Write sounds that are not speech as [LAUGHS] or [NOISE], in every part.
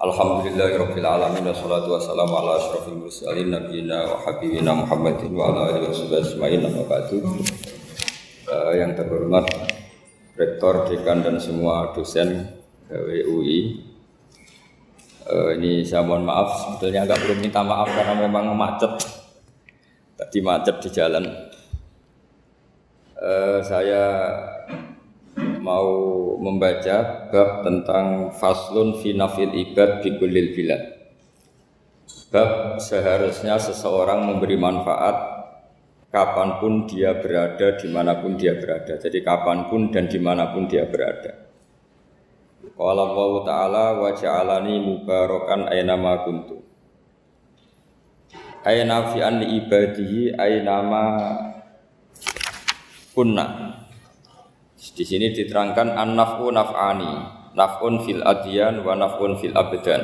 Alhamdulillahirabbil alamin wassalatu wassalamu ala asyrofil mursalin nabiyina wa habibina Muhammadin wa ala alihi washabihi ajmain amma ba'du. Uh, yang terhormat Rektor, Dekan dan semua dosen WUI. Uh, eh, ini saya mohon maaf sebetulnya agak belum minta maaf karena memang macet. Tadi macet di jalan. Uh, saya mau membaca bab tentang faslun finafil ibad bikulil bilad. Bab seharusnya seseorang memberi manfaat kapan pun dia berada, di mana pun dia berada. Jadi kapan pun dan di mana pun dia berada. Qala Ta'ala wa ja'alani mubarakan aynama kuntu. Aina fi anni ibadihi aynama kunna. Di sini diterangkan an-naf'u naf'ani, naf'un fil adyan wa naf'un fil abdan.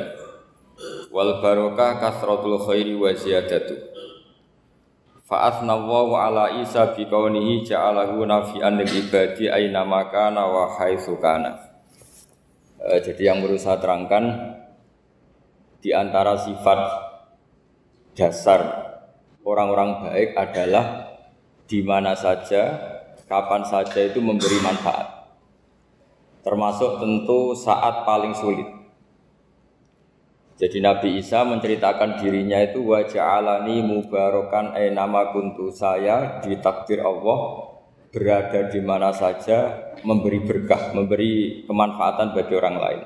Wal barokah kasratul khairi wa ziyadatu. Fa'athna wa ala Isa bi kaunihi ja'alahu nafi'an lil ibadi aina makana wa haitsu kana. E, jadi yang berusaha terangkan di antara sifat dasar orang-orang baik adalah di mana saja kapan saja itu memberi manfaat. Termasuk tentu saat paling sulit. Jadi Nabi Isa menceritakan dirinya itu wajah alani mubarokan eh nama kuntu saya di takdir Allah berada di mana saja memberi berkah, memberi kemanfaatan bagi orang lain.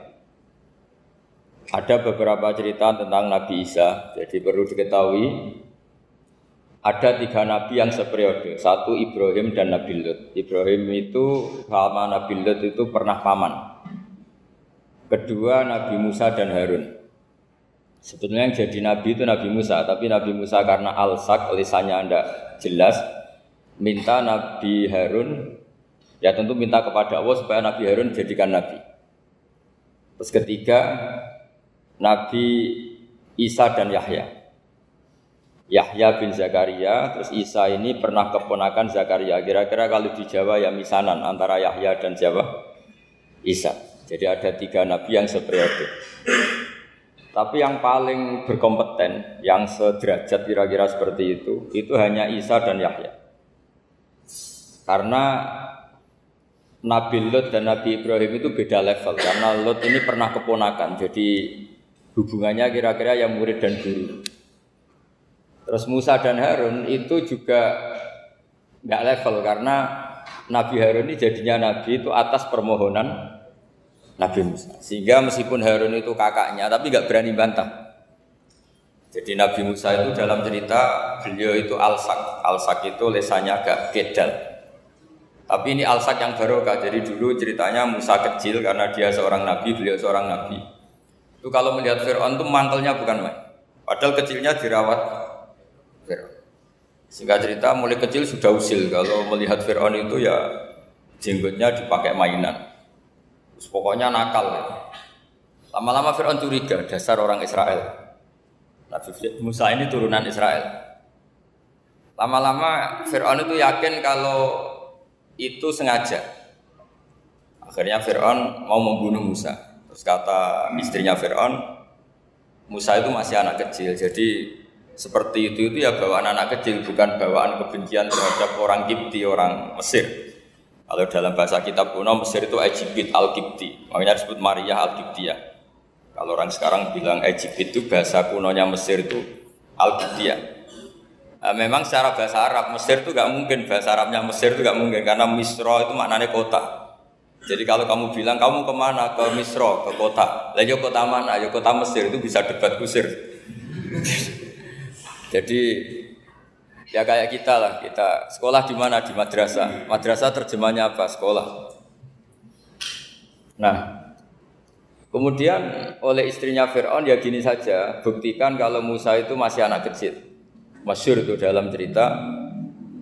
Ada beberapa cerita tentang Nabi Isa, jadi perlu diketahui ada tiga nabi yang seperiode. Satu Ibrahim dan Nabi Lut. Ibrahim itu sama Nabi Lut itu pernah paman. Kedua Nabi Musa dan Harun. Sebetulnya yang jadi nabi itu Nabi Musa, tapi Nabi Musa karena alsak lisannya anda jelas, minta Nabi Harun ya tentu minta kepada Allah supaya Nabi Harun jadikan nabi. Terus ketiga Nabi Isa dan Yahya. Yahya bin Zakaria, terus Isa ini pernah keponakan Zakaria. Kira-kira kalau di Jawa ya misanan antara Yahya dan Jawa Isa. Jadi ada tiga nabi yang seperiode. Tapi yang paling berkompeten, yang sederajat kira-kira seperti itu, itu hanya Isa dan Yahya. Karena Nabi Lot dan Nabi Ibrahim itu beda level. Karena Lot ini pernah keponakan, jadi hubungannya kira-kira yang murid dan guru. Terus Musa dan Harun itu juga nggak level karena Nabi Harun ini jadinya Nabi itu atas permohonan Nabi Musa. Sehingga meskipun Harun itu kakaknya, tapi nggak berani bantah. Jadi Nabi Musa itu dalam cerita beliau itu alsak, alsak itu lesanya agak kedal. Tapi ini alsak yang barokah. Jadi dulu ceritanya Musa kecil karena dia seorang nabi, beliau seorang nabi. Itu kalau melihat Fir'aun itu mantelnya bukan main. Padahal kecilnya dirawat Fir'aun. Singkat cerita mulai kecil sudah usil kalau melihat Fir'aun itu ya jenggotnya dipakai mainan. Terus pokoknya nakal. Ya. Lama-lama Fir'aun curiga dasar orang Israel. Nabi Musa ini turunan Israel. Lama-lama Fir'aun itu yakin kalau itu sengaja. Akhirnya Fir'aun mau membunuh Musa. Terus kata istrinya Fir'aun, Musa itu masih anak kecil, jadi seperti itu itu ya bawaan anak kecil bukan bawaan kebencian terhadap orang Kipti orang Mesir. Kalau dalam bahasa kitab kuno Mesir itu Egypt al Kipti makanya disebut Maria al ya kalau orang sekarang bilang Egypt itu bahasa kunonya Mesir itu al ya nah, memang secara bahasa Arab Mesir itu gak mungkin. Bahasa Arabnya Mesir itu gak mungkin karena Misro itu maknanya kota. Jadi kalau kamu bilang kamu ke mana? Ke Misro ke kota, lagi kota mana? Ya kota Mesir. Itu bisa debat kusir. [LAUGHS] Jadi ya kayak kita lah, kita sekolah di mana di madrasah. Madrasah terjemahnya apa? Sekolah. Nah, Kemudian oleh istrinya Fir'aun ya gini saja, buktikan kalau Musa itu masih anak kecil. Masyur itu dalam cerita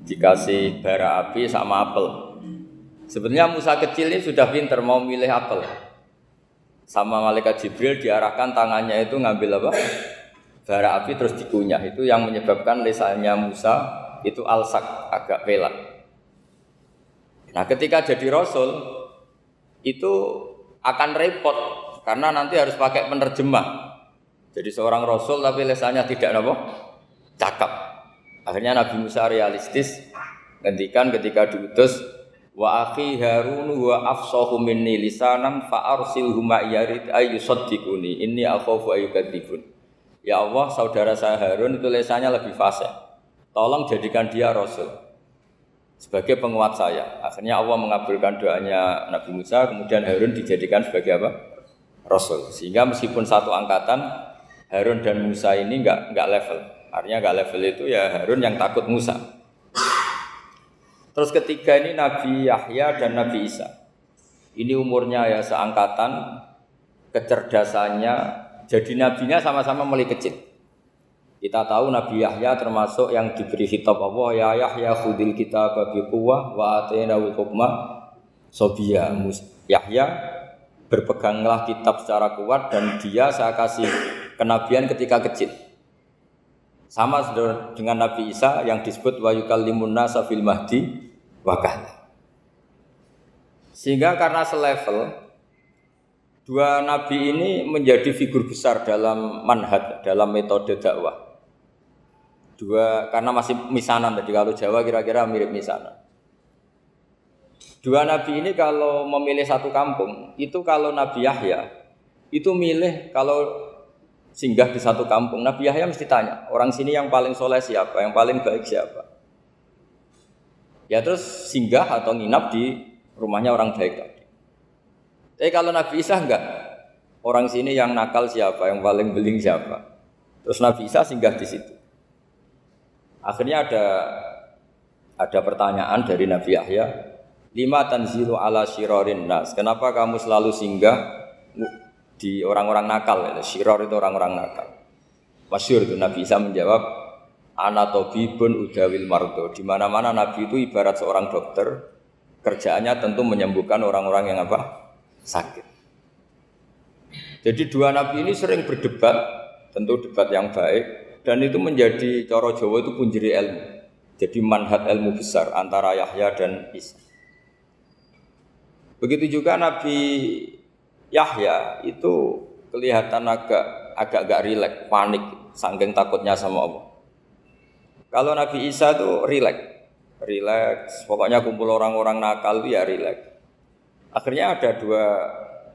dikasih bara api sama apel. Sebenarnya Musa kecil ini sudah pinter mau milih apel. Sama malaikat Jibril diarahkan tangannya itu ngambil apa? Bara api terus dikunyah. Itu yang menyebabkan lesannya Musa itu alsak agak pelak. Nah ketika jadi Rasul itu akan repot karena nanti harus pakai penerjemah. Jadi seorang Rasul tapi lesannya tidak apa? Cakap. Akhirnya Nabi Musa realistis ngendikan ketika diutus wa akhi Harun wa afsahu minni lisanan fa arsilhu ma yarid ayyusaddiquni inni akhafu ayyukadzibun. Ya Allah, saudara saya Harun itu lesannya lebih fasih. Tolong jadikan dia rasul sebagai penguat saya. Akhirnya Allah mengabulkan doanya Nabi Musa, kemudian Harun dijadikan sebagai apa? Rasul. Sehingga meskipun satu angkatan, Harun dan Musa ini enggak enggak level. Artinya enggak level itu ya Harun yang takut Musa. Terus ketiga ini Nabi Yahya dan Nabi Isa. Ini umurnya ya seangkatan, kecerdasannya, jadi nabinya sama-sama mulai kecil. Kita tahu Nabi Yahya termasuk yang diberi hitab Allah ya Yahya khudil kita babi kuwah wa atainahu hukma sobia Yahya berpeganglah kitab secara kuat dan dia saya kasih kenabian ketika kecil. Sama dengan Nabi Isa yang disebut wa yukallimun nasa fil mahdi wakah. Sehingga karena selevel dua nabi ini menjadi figur besar dalam manhaj, dalam metode dakwah. Dua karena masih misanan tadi kalau Jawa kira-kira mirip misanan. Dua nabi ini kalau memilih satu kampung, itu kalau Nabi Yahya itu milih kalau singgah di satu kampung. Nabi Yahya mesti tanya, orang sini yang paling soleh siapa, yang paling baik siapa. Ya terus singgah atau nginap di rumahnya orang baik. Tapi kalau Nabi Isa enggak, orang sini yang nakal siapa, yang paling beling siapa. Terus Nabi Isa singgah di situ. Akhirnya ada ada pertanyaan dari Nabi Yahya, lima tanzilu ala shirorin nas. Kenapa kamu selalu singgah di orang-orang nakal itu. Syiror itu orang-orang nakal. Masyur itu Nabi Isa menjawab, anatobibun udawil mardo. Di mana-mana Nabi itu ibarat seorang dokter, kerjaannya tentu menyembuhkan orang-orang yang apa? Sakit. Jadi dua Nabi ini sering berdebat, tentu debat yang baik, dan itu menjadi coro Jawa itu punjeri ilmu. Jadi manhat ilmu besar antara Yahya dan Isa. Begitu juga Nabi Yahya itu kelihatan agak agak agak rileks, panik, sanggeng takutnya sama Allah. Kalau Nabi Isa itu rileks, rileks, pokoknya kumpul orang-orang nakal itu ya rileks. Akhirnya ada dua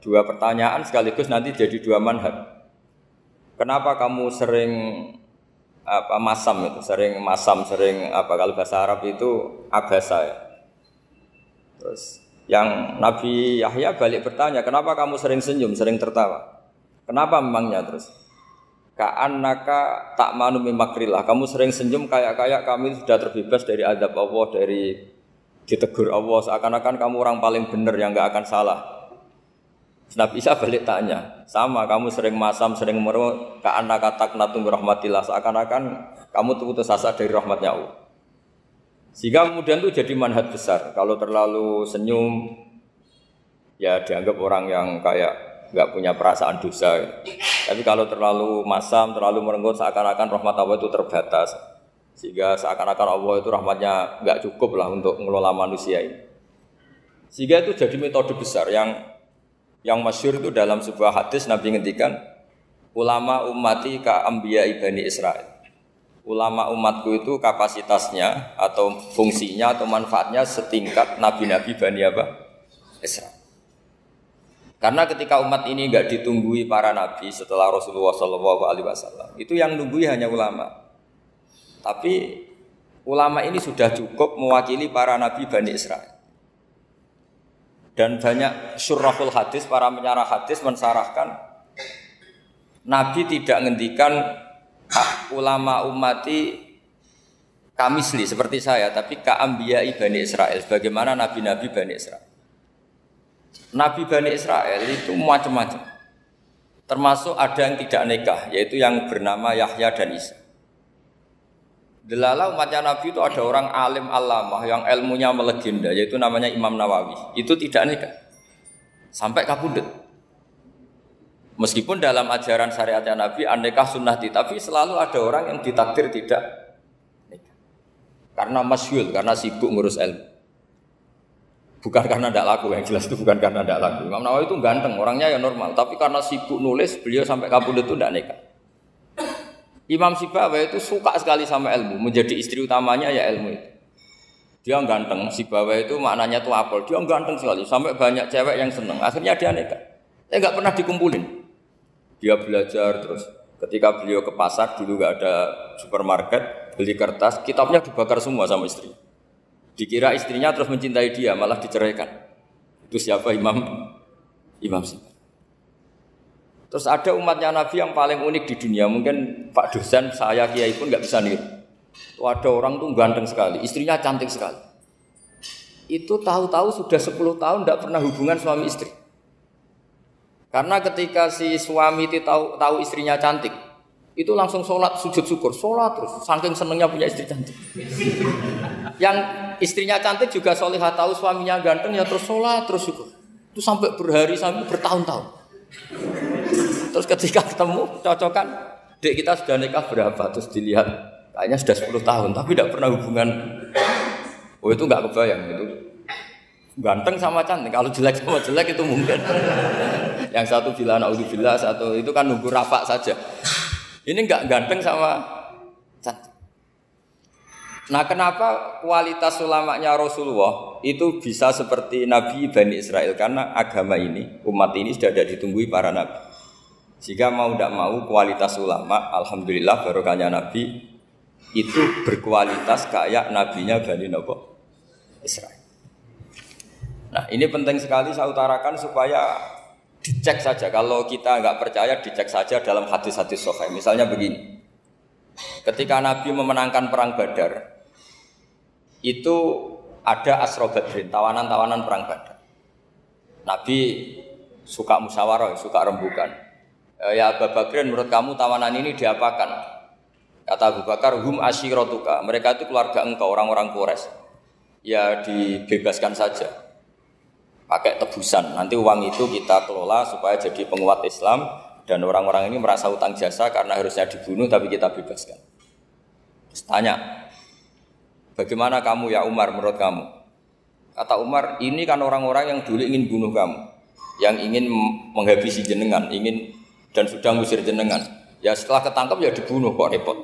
dua pertanyaan sekaligus nanti jadi dua manhaj. Kenapa kamu sering apa masam itu, sering masam, sering apa kalau bahasa Arab itu abasa ya. Terus yang Nabi Yahya balik bertanya, kenapa kamu sering senyum, sering tertawa? Kenapa memangnya terus? Kaan naka tak manu mimakrillah. Kamu sering senyum kayak kayak kami sudah terbebas dari adab Allah, dari ditegur Allah. Seakan-akan kamu orang paling benar yang nggak akan salah. Nabi Isa balik tanya, sama kamu sering masam, sering meru, kaan naka tak natung rahmatillah. Seakan-akan kamu tuh putus asa dari rahmatnya Allah. Sehingga kemudian itu jadi manhat besar. Kalau terlalu senyum, ya dianggap orang yang kayak nggak punya perasaan dosa. Tapi kalau terlalu masam, terlalu merenggut, seakan-akan rahmat Allah itu terbatas. Sehingga seakan-akan Allah itu rahmatnya nggak cukup lah untuk mengelola manusia ini. Sehingga itu jadi metode besar yang yang masyur itu dalam sebuah hadis Nabi ngendikan ulama umati ka ambiya ibani Israel ulama umatku itu kapasitasnya atau fungsinya atau manfaatnya setingkat nabi-nabi Bani apa? Israel. Karena ketika umat ini nggak ditunggui para nabi setelah Rasulullah Wasallam, itu yang nunggui hanya ulama. Tapi ulama ini sudah cukup mewakili para nabi Bani Israel. Dan banyak surahul hadis, para menyarah hadis mensarahkan Nabi tidak ngendikan ulama umati kamisli seperti saya, tapi kaambiyai Bani Israel. Bagaimana nabi-nabi Bani Israel? Nabi Bani Israel itu macam-macam. Termasuk ada yang tidak nikah, yaitu yang bernama Yahya dan Isa. Delala umatnya Nabi itu ada orang alim alamah yang ilmunya melegenda, yaitu namanya Imam Nawawi. Itu tidak nikah. Sampai kabudut. Meskipun dalam ajaran syariatnya Nabi aneka sunnati, tapi selalu ada orang yang ditakdir tidak nikah. Karena masyul, karena sibuk ngurus ilmu. Bukan karena tidak laku, yang jelas itu bukan karena tidak laku. Imam Nawawi itu ganteng, orangnya ya normal. Tapi karena sibuk nulis, beliau sampai kabur itu tidak nikah. Imam Sibawa itu suka sekali sama ilmu, menjadi istri utamanya ya ilmu itu. Dia ganteng, Sibawa itu maknanya tuh apel. Dia ganteng sekali, sampai banyak cewek yang seneng. Akhirnya dia nikah. Eh nggak pernah dikumpulin. Dia belajar terus. Ketika beliau ke pasar, dulu nggak ada supermarket, beli kertas, kitabnya dibakar semua sama istri. Dikira istrinya terus mencintai dia, malah diceraikan. Itu siapa Imam Imam Syafi'i. Terus ada umatnya Nabi yang paling unik di dunia. Mungkin Pak dosen, saya kiai pun nggak bisa niru. Ada orang tuh ganteng sekali, istrinya cantik sekali. Itu tahu-tahu sudah 10 tahun tidak pernah hubungan suami istri. Karena ketika si suami itu tahu, tahu istrinya cantik, itu langsung sholat sujud syukur, sholat terus, saking senengnya punya istri cantik. [LAUGHS] Yang istrinya cantik juga solihah tahu suaminya ganteng ya terus sholat terus syukur. Itu sampai berhari sampai bertahun-tahun. Terus ketika ketemu cocokan, dek kita sudah nikah berapa? Terus dilihat kayaknya sudah 10 tahun tapi tidak pernah hubungan. Oh itu nggak kebayang itu. Ganteng sama cantik, kalau jelek sama jelek itu mungkin. Yang satu bilang naudzubillah, satu itu kan nunggu rafa saja. Ini nggak ganteng sama cantik. Nah kenapa kualitas ulamanya Rasulullah itu bisa seperti Nabi Bani Israel karena agama ini umat ini sudah ada ditunggui para nabi. Jika mau tidak mau kualitas ulama, alhamdulillah barokahnya Nabi itu berkualitas kayak nabinya Bani Nabi Israel. Nah ini penting sekali saya utarakan supaya dicek saja. Kalau kita nggak percaya dicek saja dalam hadis-hadis sahih. Misalnya begini, ketika Nabi memenangkan perang Badar, itu ada asro badrin, tawanan-tawanan perang badar. Nabi suka musyawarah, suka rembukan. E, ya Abu Bakrin, menurut kamu tawanan ini diapakan? Kata Abu Bakar, hum asyirotuka. Mereka itu keluarga engkau, orang-orang Quraisy. Ya dibebaskan saja. Pakai tebusan. Nanti uang itu kita kelola supaya jadi penguat Islam dan orang-orang ini merasa utang jasa karena harusnya dibunuh tapi kita bebaskan. Terus tanya, Bagaimana kamu ya Umar menurut kamu? Kata Umar, ini kan orang-orang yang dulu ingin bunuh kamu, yang ingin menghabisi jenengan, ingin dan sudah ngusir jenengan. Ya setelah ketangkap ya dibunuh kok repot.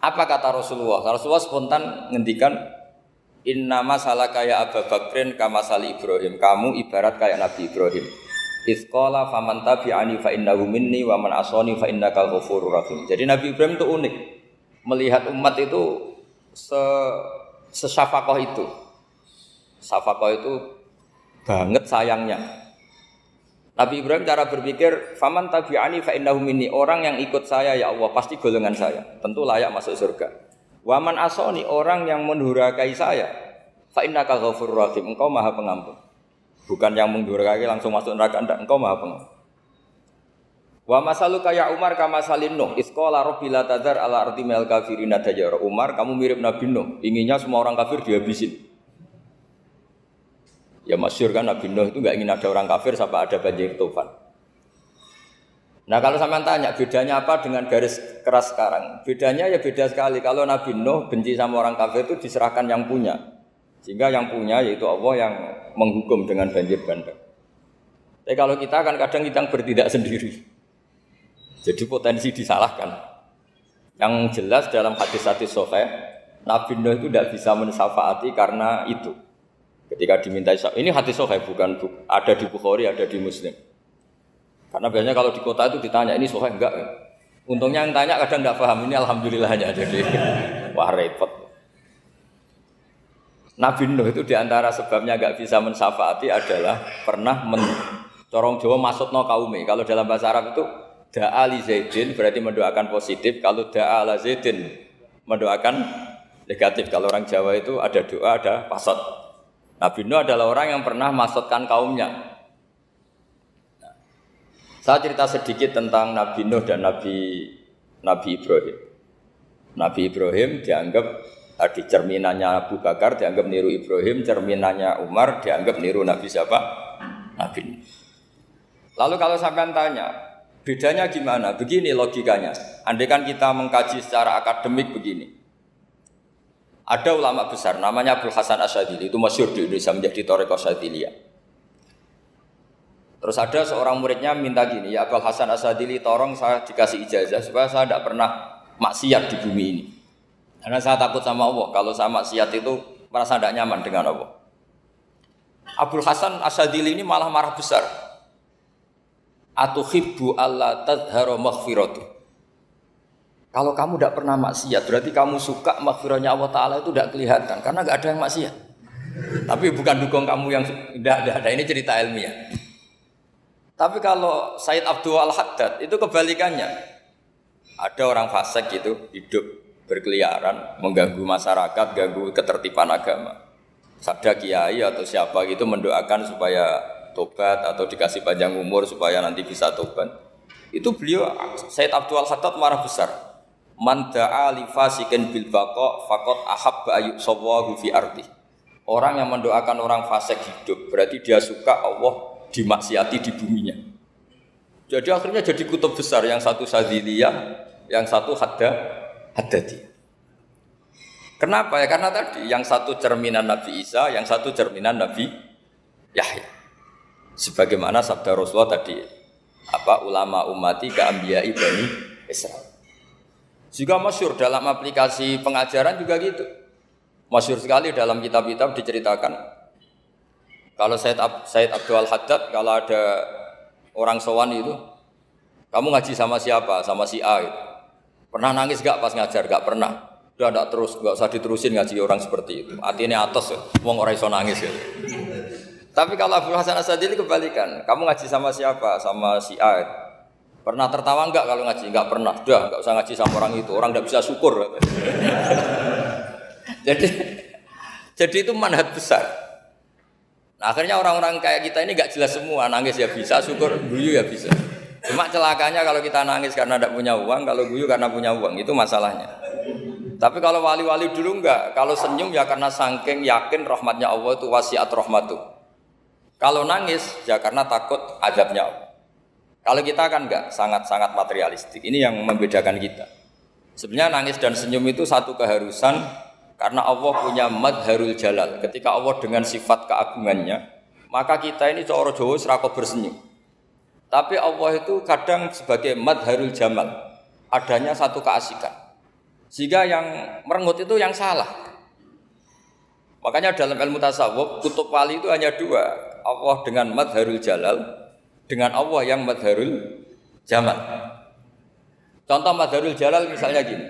Apa kata Rasulullah? Rasulullah spontan ngendikan Inna masalah kayak Abu Bakrin kama sali Ibrahim. Kamu ibarat kayak Nabi Ibrahim. Isqala faman tabi'ani fa innahu minni wa man asani fa innakal ghafurur rahim. Jadi Nabi Ibrahim itu unik. Melihat umat itu se sesafakoh itu. Safakoh itu banget sayangnya. Nabi Ibrahim cara berpikir, "Faman tabi'ani fa innahu minni." Orang yang ikut saya ya Allah pasti golongan saya, tentu layak masuk surga. Waman asoni orang yang mendurakai saya, fa innaka ghafurur rahim. Engkau Maha Pengampun. Bukan yang mendurakai langsung masuk neraka, enggak. Engkau Maha Pengampun. Wa masalu kaya Umar kama salin Nuh. Iskola robbila tadar ala arti mel kafirina dajara. Umar kamu mirip Nabi Nuh. Inginnya semua orang kafir dihabisin. Ya masyur kan Nabi Nuh itu nggak ingin ada orang kafir sampai ada banjir tufan. Nah kalau sampean tanya bedanya apa dengan garis keras sekarang? Bedanya ya beda sekali. Kalau Nabi Nuh benci sama orang kafir itu diserahkan yang punya. Sehingga yang punya yaitu Allah yang menghukum dengan banjir bandang. Tapi kalau kita kan kadang kita bertindak sendiri. Jadi potensi disalahkan. Yang jelas dalam hadis-hadis sahih, Nabi Nuh itu tidak bisa mensafaati karena itu. Ketika diminta ini hadis sahih bukan ada di Bukhari, ada di Muslim. Karena biasanya kalau di kota itu ditanya ini sahih enggak? Untungnya yang tanya kadang enggak paham ini alhamdulillahnya [LAUGHS] jadi wah repot. Nabi Nuh itu di antara sebabnya enggak bisa mensafaati adalah pernah men corong Jawa masuk no kaume. Kalau dalam bahasa Arab itu Da'a Zaidin berarti mendoakan positif. Kalau da'a Zaidin mendoakan negatif. Kalau orang Jawa itu ada doa, ada pasot. Nabi Nuh adalah orang yang pernah masukkan kaumnya. Nah, Saya cerita sedikit tentang Nabi Nuh dan Nabi Nabi Ibrahim. Nabi Ibrahim dianggap tadi cerminannya Abu Bakar dianggap niru Ibrahim, cerminannya Umar dianggap niru Nabi siapa? Nabi Nuh. Lalu kalau sampai tanya, bedanya gimana? Begini logikanya. Andai kan kita mengkaji secara akademik begini. Ada ulama besar namanya Abdul Hasan Asyadili itu masyur di Indonesia menjadi Toreko Asyadiliyah. Terus ada seorang muridnya minta gini, ya Abdul Hasan Asadili, tolong saya dikasih ijazah supaya saya tidak pernah maksiat di bumi ini. Karena saya takut sama Allah, kalau saya maksiat itu merasa tidak nyaman dengan Allah. Abdul Hasan Asadili ini malah marah besar. Atuhibbu Allah tadharo maghfiratu. Kalau kamu tidak pernah maksiat, berarti kamu suka maghfirahnya Allah Ta'ala itu tidak kelihatan, karena nggak ada yang maksiat. Tapi bukan dukung kamu yang tidak ada, ini cerita ilmiah. Tapi kalau Said Abdul Al-Haddad itu kebalikannya. Ada orang fasik gitu hidup berkeliaran, mengganggu masyarakat, ganggu ketertiban agama. Sabda kiai atau siapa gitu mendoakan supaya tobat atau dikasih panjang umur supaya nanti bisa tobat. Itu beliau Said Abdul Al-Haddad marah besar. Man da'a li fasikin bil baqa faqad ahabba ayyub sawahu fi ardi. Orang yang mendoakan orang fasik hidup berarti dia suka Allah dimaksiati di buminya. Jadi akhirnya jadi kutub besar, yang satu Sadiliyah, yang satu Hadda, Haddadi. Kenapa ya? Karena tadi yang satu cerminan Nabi Isa, yang satu cerminan Nabi Yahya. Sebagaimana sabda Rasulullah tadi, apa ulama umati ke ambiyai bani Israel. Juga masyur dalam aplikasi pengajaran juga gitu. Masyur sekali dalam kitab-kitab diceritakan kalau Said, Ab, Said Abdul Haddad, kalau ada orang sowan itu, kamu ngaji sama siapa? Sama si A itu. Pernah nangis gak pas ngajar? Gak pernah. Udah gak terus, gak usah diterusin ngaji orang seperti itu. Artinya atas ya, wong orang iso nangis ya. Tapi kalau Abdul Hasan Asadili kebalikan, kamu ngaji sama siapa? Sama si A. Pernah tertawa enggak kalau ngaji? Enggak pernah. Udah, enggak usah ngaji sama orang itu. Orang enggak bisa syukur. [LAUGHS] jadi jadi itu manhat besar. Nah, akhirnya orang-orang kayak kita ini gak jelas semua, nangis ya bisa, syukur guyu ya bisa. Cuma celakanya kalau kita nangis karena tidak punya uang, kalau guyu karena punya uang, itu masalahnya. Tapi kalau wali-wali dulu enggak, kalau senyum ya karena sangking yakin rahmatnya Allah itu wasiat rahmatu. Kalau nangis ya karena takut azabnya Allah. Kalau kita kan enggak, sangat-sangat materialistik. Ini yang membedakan kita. Sebenarnya nangis dan senyum itu satu keharusan karena Allah punya madharul jalal. Ketika Allah dengan sifat keagungannya, maka kita ini cara Jawa serako bersenyum. Tapi Allah itu kadang sebagai madharul jamal. Adanya satu keasikan. Sehingga yang merengut itu yang salah. Makanya dalam ilmu tasawuf, kutub wali itu hanya dua. Allah dengan madharul jalal, dengan Allah yang madharul jamal. Contoh madharul jalal misalnya gini.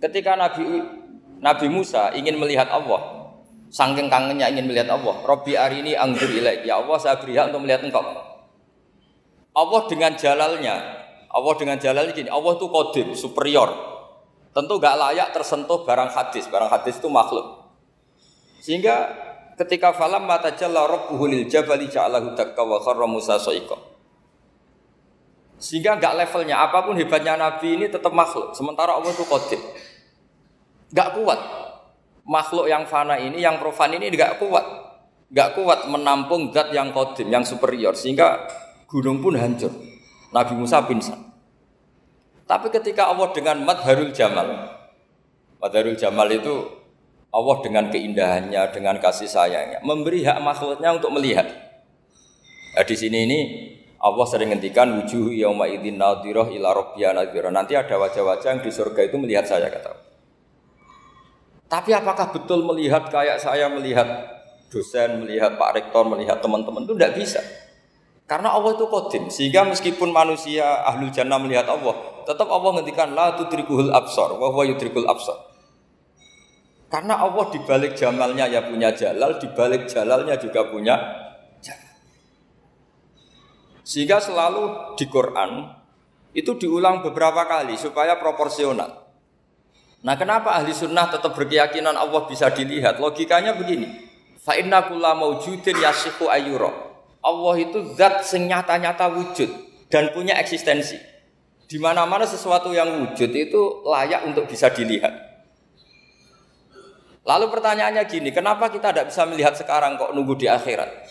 Ketika Nabi Nabi Musa ingin melihat Allah. Sangking kangennya ingin melihat Allah. Robbi ini anggur ilaik. Ya Allah saya beri hak untuk melihat engkau. Allah dengan jalalnya. Allah dengan jalalnya gini. Allah itu kodim, superior. Tentu gak layak tersentuh barang hadis. Barang hadis itu makhluk. Sehingga ketika falam mata jalla rabbuhu lil jabali ja'alahu dakka wa kharra Musa soiko. Sehingga gak levelnya apa pun hebatnya Nabi ini tetap makhluk. Sementara Allah itu kodim. Gak kuat. Makhluk yang fana ini, yang profan ini gak kuat. Gak kuat menampung zat yang kodim, yang superior. Sehingga gunung pun hancur. Nabi Musa pingsan. Tapi ketika Allah dengan madharul jamal. Madharul jamal itu Allah dengan keindahannya, dengan kasih sayangnya. Memberi hak makhluknya untuk melihat. Nah, di sini ini Allah sering ngendikan wujuh yauma idzin nadhirah ila rabbiyah Nanti ada wajah-wajah yang di surga itu melihat saya kata. Tapi apakah betul melihat kayak saya melihat dosen, melihat Pak Rektor, melihat teman-teman itu tidak bisa. Karena Allah itu kodim, sehingga meskipun manusia ahlul jannah melihat Allah, tetap Allah ngendikan la tudrikuhul absor, wa huwa yudrikul absor. Karena Allah di balik jamalnya ya punya jalal, di balik jalalnya juga punya jalal. Sehingga selalu di Quran itu diulang beberapa kali supaya proporsional. Nah kenapa ahli sunnah tetap berkeyakinan Allah bisa dilihat? Logikanya begini. Fa inna kulla maujudin yasihu ayuro. Allah itu zat sing nyata-nyata wujud. dan punya eksistensi. Di mana-mana sesuatu yang wujud itu layak untuk bisa dilihat. Lalu pertanyaannya gini, kenapa kita tidak bisa melihat sekarang kok nunggu di akhirat?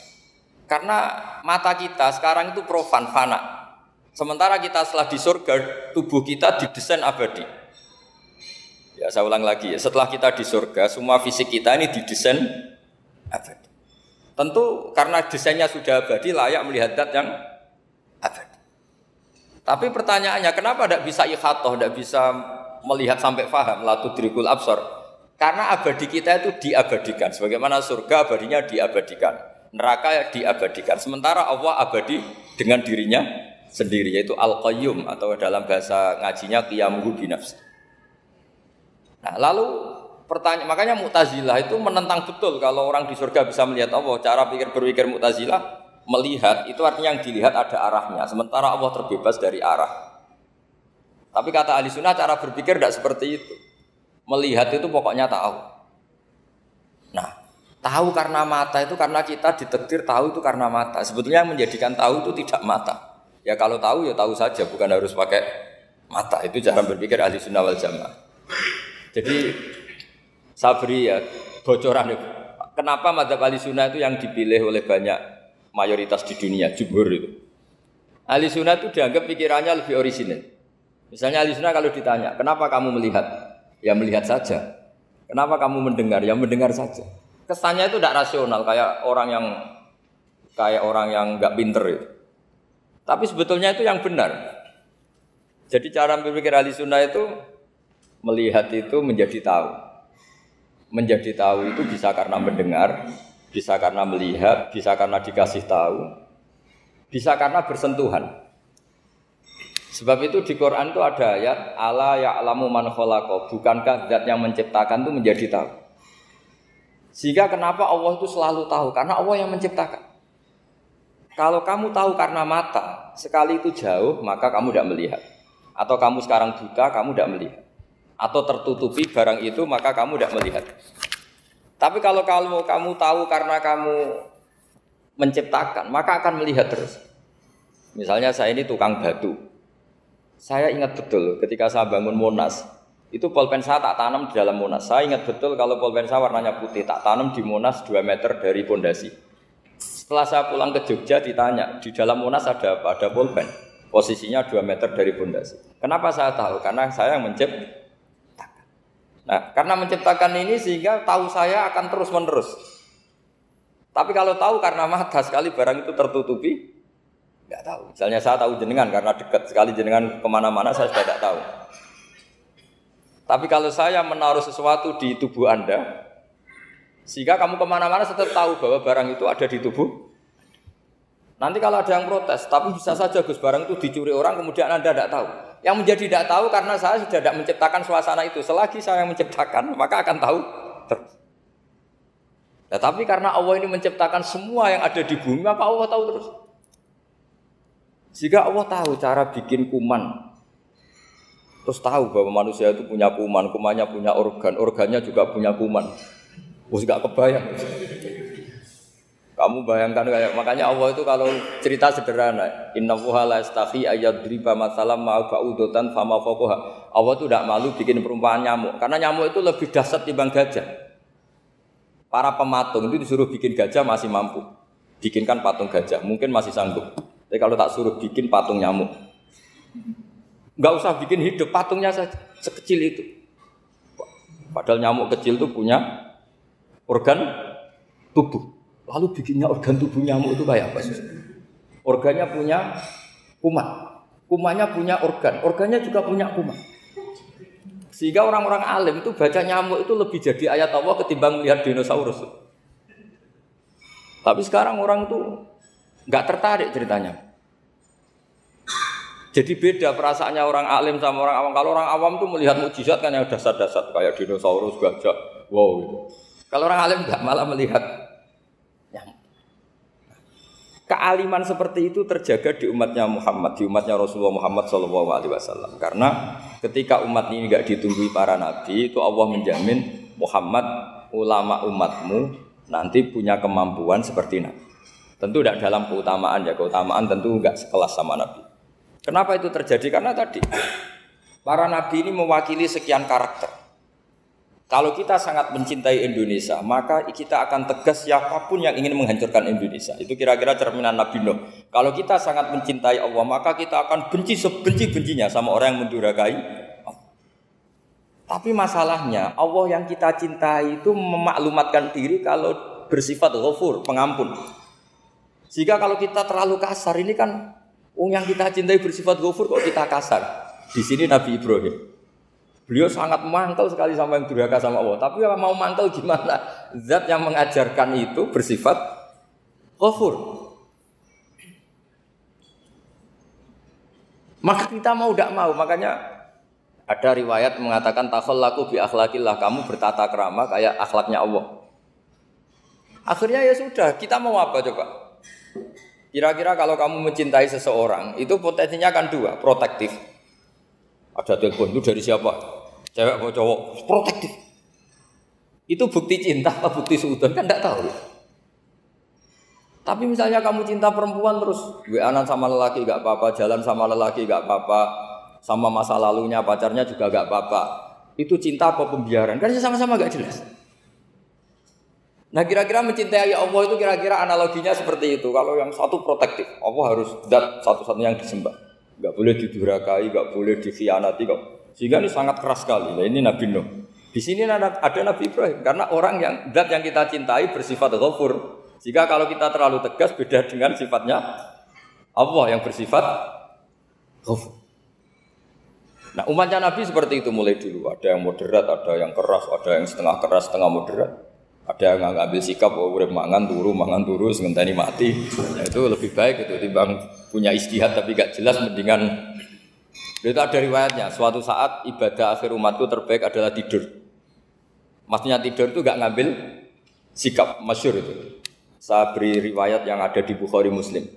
Karena mata kita sekarang itu profan, fana. Sementara kita setelah di surga, tubuh kita didesain abadi. Ya saya ulang lagi ya, setelah kita di surga, semua fisik kita ini didesain abadi. Tentu karena desainnya sudah abadi, layak melihat dat yang abadi. Tapi pertanyaannya, kenapa tidak bisa ikhatoh, tidak bisa melihat sampai faham, latu dirikul absor? Karena abadi kita itu diabadikan, sebagaimana surga abadinya diabadikan, neraka diabadikan. Sementara Allah abadi dengan dirinya sendiri, yaitu al-qayyum atau dalam bahasa ngajinya qiyamuhu binafsi. Nah, lalu pertanyaan makanya Mu'tazilah itu menentang betul kalau orang di surga bisa melihat Allah. Cara pikir berpikir Mu'tazilah melihat itu artinya yang dilihat ada arahnya, sementara Allah terbebas dari arah. Tapi kata ahli sunnah cara berpikir tidak seperti itu. Melihat itu pokoknya tahu. Nah, tahu karena mata itu karena kita ditektir tahu itu karena mata. Sebetulnya yang menjadikan tahu itu tidak mata. Ya kalau tahu ya tahu saja, bukan harus pakai mata. Itu cara berpikir ahli sunnah wal jamaah. Jadi sabri ya bocoran itu. Kenapa madzhab ahli sunnah itu yang dipilih oleh banyak mayoritas di dunia, jumhur itu. Ahli sunnah itu dianggap pikirannya lebih orisinil. Misalnya ahli sunnah kalau ditanya, kenapa kamu melihat? Ya melihat saja. Kenapa kamu mendengar? Ya mendengar saja. Kesannya itu tidak rasional, kayak orang yang kayak orang yang nggak pinter itu. Tapi sebetulnya itu yang benar. Jadi cara berpikir ahli sunnah itu melihat itu menjadi tahu. Menjadi tahu itu bisa karena mendengar, bisa karena melihat, bisa karena dikasih tahu, bisa karena bersentuhan. Sebab itu di Quran itu ada ayat Allah ya'lamu man khalaqa, bukankah zat yang menciptakan itu menjadi tahu. Sehingga kenapa Allah itu selalu tahu? Karena Allah yang menciptakan. Kalau kamu tahu karena mata, sekali itu jauh, maka kamu tidak melihat. Atau kamu sekarang buta, kamu tidak melihat atau tertutupi barang itu maka kamu tidak melihat. Tapi kalau kamu kamu tahu karena kamu menciptakan, maka akan melihat terus. Misalnya saya ini tukang batu. Saya ingat betul ketika saya bangun Monas, itu polpen saya tak tanam di dalam Monas. Saya ingat betul kalau polpen saya warnanya putih, tak tanam di Monas 2 meter dari pondasi. Setelah saya pulang ke Jogja ditanya, di dalam Monas ada apa? Ada polpen. Posisinya 2 meter dari pondasi. Kenapa saya tahu? Karena saya yang menciptakan Nah, karena menciptakan ini sehingga tahu saya akan terus menerus. Tapi kalau tahu karena mata sekali barang itu tertutupi, nggak tahu. Misalnya saya tahu jenengan karena dekat sekali jenengan ke mana-mana saya sudah tidak tahu. Tapi kalau saya menaruh sesuatu di tubuh Anda, sehingga kamu ke mana-mana tetap tahu bahwa barang itu ada di tubuh. Nanti kalau ada yang protes, tapi bisa saja Gus barang itu dicuri orang kemudian Anda tidak tahu. Yang menjadi tidak tahu karena saya sudah tidak menciptakan suasana itu. Selagi saya yang menciptakan, maka akan tahu terus. Nah, tapi karena Allah ini menciptakan semua yang ada di bumi, maka Allah tahu terus. Jika Allah tahu cara bikin kuman, terus tahu bahwa manusia itu punya kuman, kumannya punya organ, organnya juga punya kuman. Terus gak kebayang. Kamu bayangkan kayak makanya Allah itu kalau cerita sederhana, Inna wuha la istahi ayadriba masalam ma ba'udotan fama fokoha. Allah itu tidak malu bikin perumpamaan nyamuk, karena nyamuk itu lebih dahsyat dibanding gajah. Para pematung itu disuruh bikin gajah masih mampu, bikinkan patung gajah, mungkin masih sanggup. Tapi kalau tak suruh bikin patung nyamuk, nggak usah bikin hidup, patungnya saja sekecil itu. Padahal nyamuk kecil itu punya organ tubuh. Lalu bikinnya organ tubuh nyamuk itu kayak apa sih? Organnya punya kuman. Kumannya punya organ. Organnya juga punya kuman. Sehingga orang-orang alim itu baca nyamuk itu lebih jadi ayat Allah ketimbang melihat dinosaurus. Tapi sekarang orang itu nggak tertarik ceritanya. Jadi beda perasaannya orang alim sama orang awam. Kalau orang awam tuh melihat mukjizat kan yang dasar-dasar kayak dinosaurus, gajah, wow gitu. Kalau orang alim nggak malah melihat kealiman seperti itu terjaga di umatnya Muhammad, di umatnya Rasulullah Muhammad Shallallahu Alaihi Wasallam. Karena ketika umat ini nggak ditumbuhi para nabi, itu Allah menjamin Muhammad ulama umatmu nanti punya kemampuan seperti nabi. Tentu tidak dalam keutamaan ya, keutamaan tentu nggak sekelas sama nabi. Kenapa itu terjadi? Karena tadi para nabi ini mewakili sekian karakter. Kalau kita sangat mencintai Indonesia, maka kita akan tegas siapa pun yang ingin menghancurkan Indonesia. Itu kira-kira cerminan Nabi Nuh. Kalau kita sangat mencintai Allah, maka kita akan benci sebenci-bencinya sama orang yang mendurakai Tapi masalahnya, Allah yang kita cintai itu memaklumatkan diri kalau bersifat ghafur, pengampun. Jika kalau kita terlalu kasar, ini kan oh yang kita cintai bersifat ghafur kok kita kasar. Di sini Nabi Ibrahim. Beliau sangat mangkel sekali sama yang durhaka sama Allah. Tapi mau mangkel gimana? Zat yang mengajarkan itu bersifat kufur. Maka kita mau tidak mau, makanya ada riwayat mengatakan laku bi akhlakillah, kamu bertata kerama kayak akhlaknya Allah. Akhirnya ya sudah, kita mau apa coba? Kira-kira kalau kamu mencintai seseorang, itu potensinya kan dua, protektif. Ada telepon itu dari siapa? Cewek atau cowok protektif. Itu bukti cinta atau bukti suudon kan tidak tahu. Tapi misalnya kamu cinta perempuan terus wa sama lelaki gak apa-apa, jalan sama lelaki gak apa-apa, sama masa lalunya pacarnya juga gak apa-apa. Itu cinta apa pembiaran? Kan sama-sama gak jelas. Nah kira-kira mencintai Allah itu kira-kira analoginya seperti itu. Kalau yang satu protektif, Allah harus dat satu-satunya yang disembah. Gak boleh didurakai, gak boleh dikhianati, gak sehingga ini sangat keras sekali. Nah, ini Nabi Nuh. Di sini ada, Nabi Ibrahim karena orang yang zat yang kita cintai bersifat ghafur. Jika kalau kita terlalu tegas beda [LAUGHS] dengan sifatnya Allah yang bersifat ghafur. Nah umatnya Nabi seperti itu mulai dulu. Ada yang moderat, ada yang keras, ada yang setengah keras, setengah moderat. Ada yang ngambil sikap, oh udah mangan turu, mangan turu, sementara mati. Nah, itu lebih baik itu timbang punya istihad tapi gak jelas mendingan itu ada riwayatnya, suatu saat ibadah akhir umatku terbaik adalah tidur. Maksudnya tidur itu gak ngambil sikap masyur itu. Saya beri riwayat yang ada di Bukhari Muslim.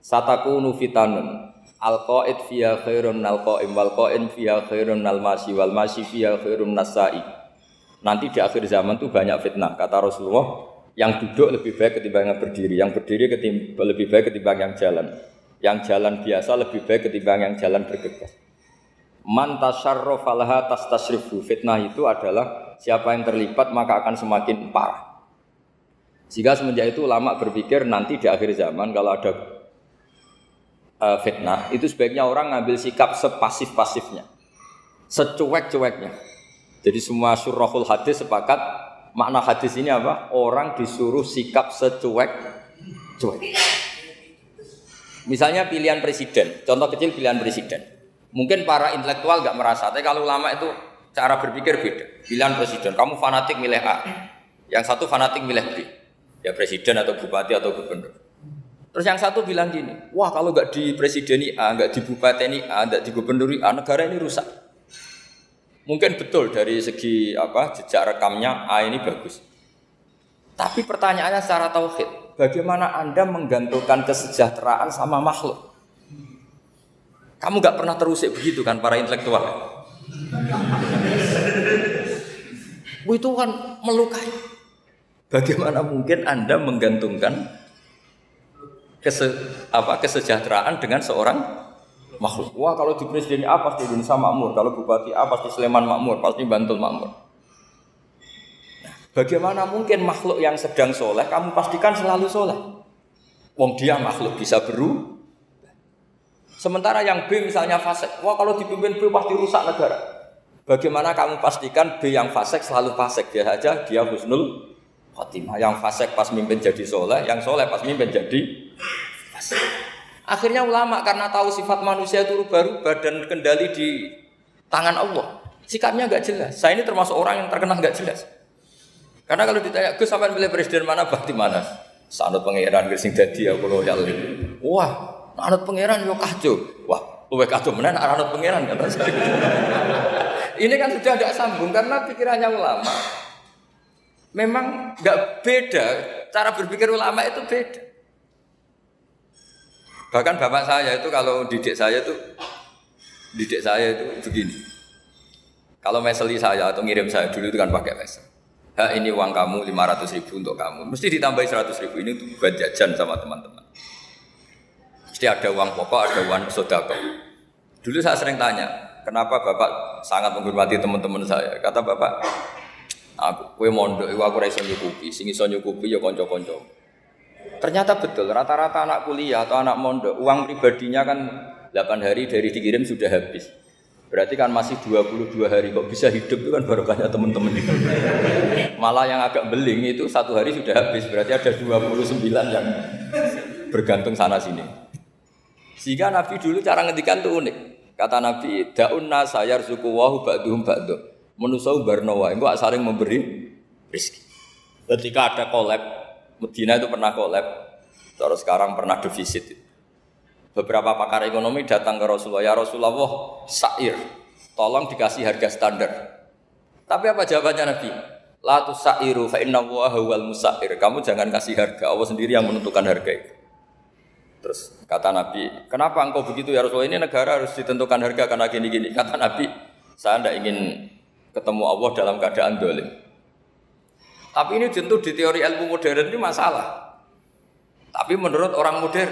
Sataku nufitanun Al-qaid fiya khairun nal qaim wal qaim fiya khairun nal masyi wal masyi fiya khairun nasai. Nanti di akhir zaman itu banyak fitnah kata Rasulullah yang duduk lebih baik ketimbang yang berdiri, yang berdiri ketimbang, lebih baik ketimbang yang jalan. Yang jalan biasa lebih baik ketimbang yang jalan bergegas. Man tasyarrafa laha tastasrifu. Fitnah itu adalah siapa yang terlibat maka akan semakin parah. Jika semenjak itu ulama berpikir nanti di akhir zaman kalau ada uh, fitnah itu sebaiknya orang ngambil sikap sepasif-pasifnya. Secuek-cueknya. Jadi semua surahul hadis sepakat makna hadis ini apa? Orang disuruh sikap secuek-cuek. Misalnya pilihan presiden, contoh kecil pilihan presiden. Mungkin para intelektual nggak merasa, tapi kalau ulama itu cara berpikir beda. Pilihan presiden, kamu fanatik milih A, yang satu fanatik milih B, ya presiden atau bupati atau gubernur. Terus yang satu bilang gini, wah kalau nggak di presiden A, nggak di bupati A, nggak di gubernur A, negara ini rusak. Mungkin betul dari segi apa jejak rekamnya A ini bagus. Tapi pertanyaannya secara tauhid, bagaimana Anda menggantungkan kesejahteraan sama makhluk? Kamu nggak pernah terusik begitu kan para intelektual? itu kan melukai. Bagaimana mungkin Anda menggantungkan kese, apa, kesejahteraan dengan seorang makhluk? Wah kalau di presiden A pasti Indonesia makmur, kalau bupati A pasti Sleman makmur, pasti Bantul makmur. Bagaimana mungkin makhluk yang sedang soleh kamu pastikan selalu soleh? Wong dia makhluk bisa beru, Sementara yang B misalnya fasek, wah kalau dipimpin B pasti rusak negara. Bagaimana kamu pastikan B yang fasek selalu fasek dia saja dia husnul khotimah. Yang fasek pas mimpin jadi soleh, yang soleh pas mimpin jadi fasek. Akhirnya ulama karena tahu sifat manusia itu rubah-rubah dan kendali di tangan Allah. Sikapnya nggak jelas. Saya ini termasuk orang yang terkenal nggak jelas. Karena kalau ditanya, Gus sampai pilih presiden mana, bakti mana? Sanut pangeran gesing dadi aku loyal. Wah, Anut pangeran yo kacau. Wah, luwe kacau mana anut pangeran saya. [LAUGHS] Ini kan sudah tidak sambung karena pikirannya ulama. Memang nggak beda cara berpikir ulama itu beda. Bahkan bapak saya itu kalau didik saya itu didik saya itu begini. Kalau meseli saya atau ngirim saya dulu itu kan pakai mesel. Ha ini uang kamu 500 ribu untuk kamu. Mesti ditambahi 100 ribu ini buat jajan sama teman-teman. Mesti ada uang pokok, ada uang sodako. Dulu saya sering tanya, kenapa Bapak sangat menghormati teman-teman saya? Kata Bapak, aku kue mondok, aku raiso nyukupi, sing iso nyukupi ya konco-konco. Ternyata betul, rata-rata anak kuliah atau anak mondok, uang pribadinya kan 8 hari dari dikirim sudah habis. Berarti kan masih 22 hari kok bisa hidup itu kan barokahnya teman-teman. [LAUGHS] Malah yang agak beling itu satu hari sudah habis, berarti ada 29 yang bergantung sana sini. Sehingga Nabi dulu cara ngedikan tuh unik. Kata Nabi, daun nasayar suku wahu ba'duhum ba'du. Menusau barnawa, itu saling memberi rezeki. Ketika ada kolab, Medina itu pernah kolab, terus sekarang pernah defisit. Beberapa pakar ekonomi datang ke Rasulullah, ya Rasulullah, sair, tolong dikasih harga standar. Tapi apa jawabannya Nabi? La sairu fa inna wal musair. Kamu jangan kasih harga, Allah sendiri yang menentukan harga itu. Terus kata Nabi, kenapa engkau begitu ya Rasulullah? Ini negara harus ditentukan harga karena gini-gini. Kata Nabi, saya tidak ingin ketemu Allah dalam keadaan dolim. Tapi ini tentu di teori ilmu modern ini masalah. Tapi menurut orang modern,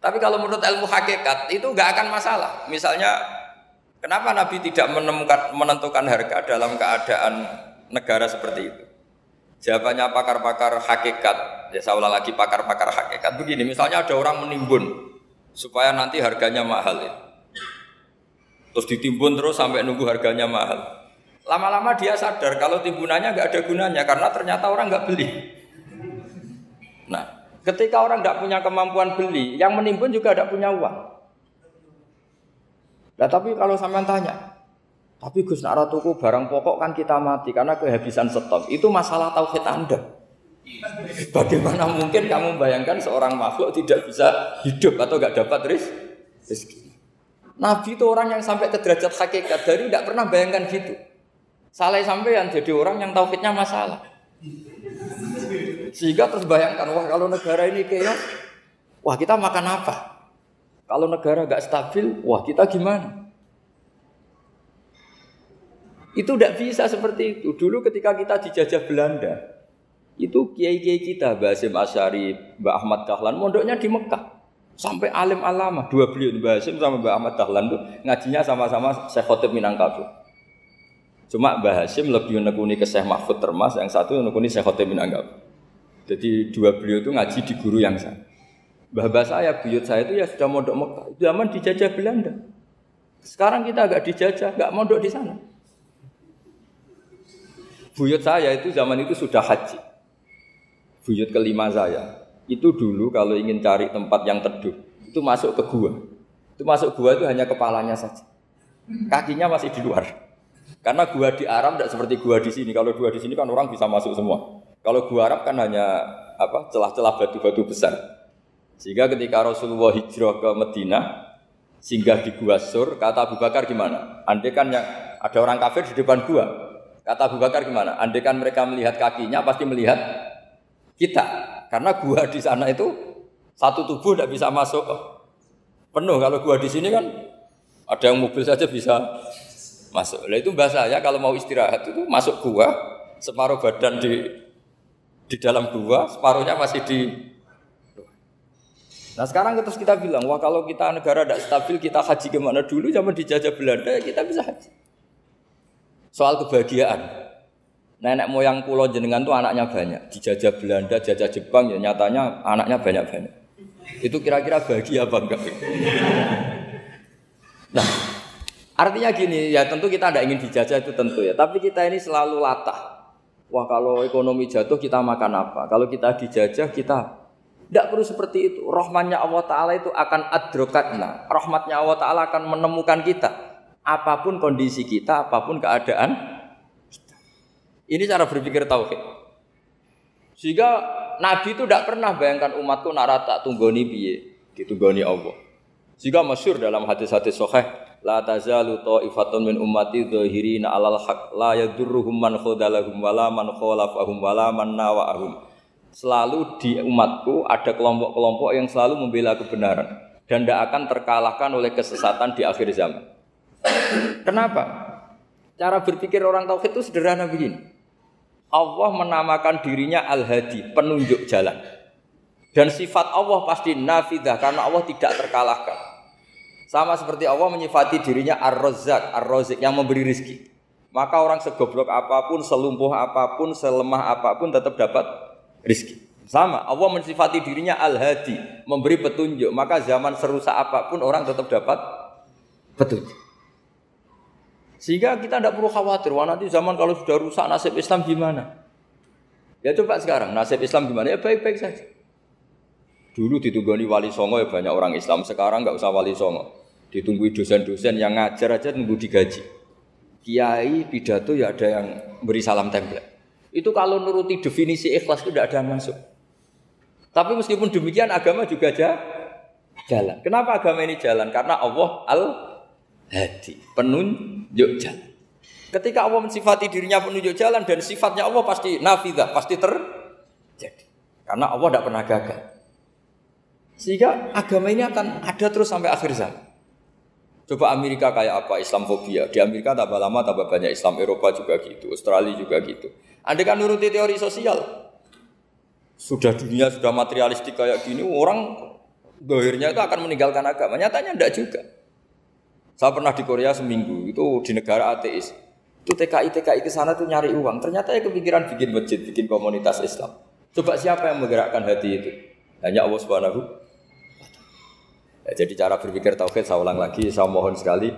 tapi kalau menurut ilmu hakikat itu nggak akan masalah. Misalnya kenapa Nabi tidak menemukan menentukan harga dalam keadaan negara seperti itu? Jawabannya pakar-pakar hakikat, ya saya ulang lagi pakar-pakar hakikat begini. Misalnya ada orang menimbun supaya nanti harganya mahal ya. Terus ditimbun terus sampai nunggu harganya mahal. Lama-lama dia sadar kalau timbunannya nggak ada gunanya karena ternyata orang nggak beli. Nah, Ketika orang tidak punya kemampuan beli, yang menimbun juga tidak punya uang. Nah tapi kalau sampean tanya, tapi Gus nak tuku barang pokok kan kita mati karena kehabisan stok. Itu masalah tauhid Anda. Bagaimana mungkin kamu bayangkan seorang makhluk tidak bisa hidup atau nggak dapat rezeki? Nabi itu orang yang sampai ke derajat hakikat dari tidak pernah bayangkan gitu. Salah sampai yang jadi orang yang tauhidnya masalah. Sehingga terus bayangkan, wah kalau negara ini kayak, wah kita makan apa? Kalau negara gak stabil, wah kita gimana? Itu tidak bisa seperti itu. Dulu ketika kita dijajah Belanda, itu kiai-kiai kita, Mbak Asim Asyari, Mbak Ahmad Dahlan, mondoknya di Mekah. Sampai alim alama, dua beliau, Mbak Asim sama Mbak Ahmad Dahlan tuh ngajinya sama-sama Syekh Khotib Minangkabau. Cuma Mbah Hasim lebih menekuni ke Syekh Mahfud Termas, yang satu menekuni Syekh Khotib Minangkabau. Jadi dua beliau itu ngaji di guru yang sama. Mbah saya, buyut saya itu ya sudah mondok Mekah. Zaman dijajah Belanda. Sekarang kita agak dijajah, nggak mondok di sana. Buyut saya itu zaman itu sudah haji. Buyut kelima saya. Itu dulu kalau ingin cari tempat yang teduh, itu masuk ke gua. Itu masuk gua itu hanya kepalanya saja. Kakinya masih di luar. Karena gua di Arab tidak seperti gua di sini. Kalau gua di sini kan orang bisa masuk semua. Kalau gua Arab kan hanya apa celah-celah batu-batu besar. Sehingga ketika Rasulullah hijrah ke Medina, singgah di gua Sur, kata Abu Bakar gimana? Andai kan yang ada orang kafir di depan gua, kata Abu Bakar gimana? Andai kan mereka melihat kakinya, pasti melihat kita. Karena gua di sana itu satu tubuh tidak bisa masuk penuh. Kalau gua di sini kan ada yang mobil saja bisa masuk. Nah itu bahasa ya kalau mau istirahat itu masuk gua, separuh badan di di dalam gua, separuhnya masih di Nah sekarang terus kita bilang, wah kalau kita negara tidak stabil, kita haji ke mana dulu zaman dijajah Belanda, ya kita bisa haji. Soal kebahagiaan. Nenek moyang pulau jenengan tuh anaknya banyak. Dijajah Belanda, jajah Jepang, ya nyatanya anaknya banyak-banyak. Itu kira-kira bahagia apa enggak? Nah, artinya gini, ya tentu kita tidak ingin dijajah itu tentu ya. Tapi kita ini selalu latah. Wah kalau ekonomi jatuh kita makan apa? Kalau kita dijajah kita tidak perlu seperti itu. Rahmannya Allah Ta'ala itu akan adrokatna. Rahmatnya Allah Ta'ala akan menemukan kita. Apa pun kondisi kita, apa pun keadaan Ini cara berpikir tauhid. Sehingga Nabi itu tidak pernah bayangkan umatku narata tunggoni biye, ditunggoni Allah. Sehingga masyur dalam hadis-hadis sahih la tazalu ta'ifatun min ummati dhahirina 'alal haq la yadurruhum man khadalahum wala man khalafahum wala man nawa'ahum. Selalu di umatku ada kelompok-kelompok yang selalu membela kebenaran dan tidak akan terkalahkan oleh kesesatan di akhir zaman. Kenapa? Cara berpikir orang tauhid itu sederhana begini. Allah menamakan dirinya Al-Hadi, penunjuk jalan. Dan sifat Allah pasti nafidah karena Allah tidak terkalahkan. Sama seperti Allah menyifati dirinya Ar-Razzaq, Ar-Razik yang memberi rizki. Maka orang segoblok apa pun, selumpuh apa pun, selemah apa pun tetap dapat rizki. Sama, Allah mensifati dirinya Al-Hadi, memberi petunjuk. Maka zaman serusak apa pun orang tetap dapat petunjuk. Sehingga kita tidak perlu khawatir, wah nanti zaman kalau sudah rusak nasib Islam gimana? Ya coba sekarang, nasib Islam gimana? Ya baik-baik saja. Dulu ditunggoni wali songo ya banyak orang Islam. Sekarang nggak usah wali songo. Ditunggu dosen-dosen yang ngajar aja tunggu digaji. Kiai pidato ya ada yang beri salam template. Itu kalau nuruti definisi ikhlas itu tidak ada yang masuk. Tapi meskipun demikian agama juga aja jalan. Kenapa agama ini jalan? Karena Allah al hadi penunjuk jalan. Ketika Allah mensifati dirinya penunjuk jalan dan sifatnya Allah pasti nafidah, pasti terjadi. Karena Allah tidak pernah gagal. Sehingga agama ini akan ada terus sampai akhir zaman. Coba Amerika kayak apa Islamofobia. Di Amerika tambah lama tambah banyak Islam. Eropa juga gitu. Australia juga gitu. Anda kan nuruti teori sosial. Sudah dunia sudah materialistik kayak gini. Orang dohirnya itu akan meninggalkan agama. Nyatanya tidak juga. Saya pernah di Korea seminggu. Itu di negara ateis. Itu TKI TKI ke sana tuh nyari uang. Ternyata ya kepikiran bikin masjid, bikin komunitas Islam. Coba siapa yang menggerakkan hati itu? Hanya Allah Subhanahu Ya, jadi cara berpikir tauhid saya ulang lagi, saya mohon sekali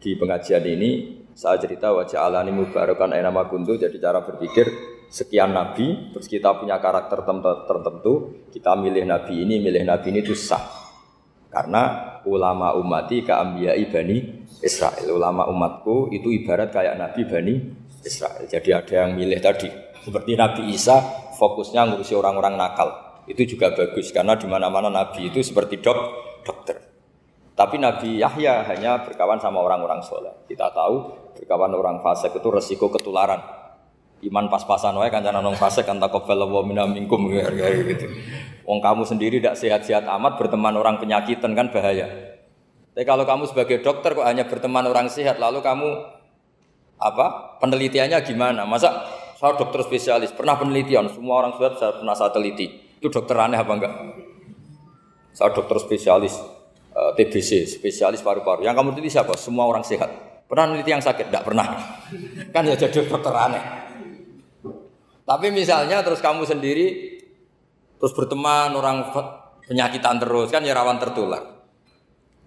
di pengajian ini saya cerita wajah alani mubarakan enama kuntu jadi cara berpikir sekian nabi terus kita punya karakter tertentu kita milih nabi ini milih nabi ini itu sah. Karena ulama umati keambiyai bani Israel. Ulama umatku itu ibarat kayak nabi bani Israel. Jadi ada yang milih tadi seperti Nabi Isa fokusnya ngurusi orang-orang nakal. Itu juga bagus karena di mana-mana nabi itu seperti dok dokter. Tapi Nabi Yahya hanya berkawan sama orang-orang soleh. Kita tahu berkawan orang fasik itu resiko ketularan. Iman pas-pasan wae kancana nong fasik kan takobal wa minna minkum gitu. Wong kamu sendiri tidak sehat-sehat amat berteman orang penyakitan kan bahaya. Tapi kalau kamu sebagai dokter kok hanya berteman orang sehat lalu kamu apa penelitiannya gimana? Masa saya dokter spesialis pernah penelitian semua orang sehat saya pernah saya teliti itu dokter aneh apa enggak? Saya dokter spesialis uh, eh, TBC, spesialis paru-paru. Yang kamu teliti siapa? Semua orang sehat. Pernah meneliti yang sakit? Tidak pernah. [LAUGHS] Kan ya jadi dokter aneh. Tapi misalnya terus kamu sendiri terus berteman orang penyakitan terus kan ya rawan tertular.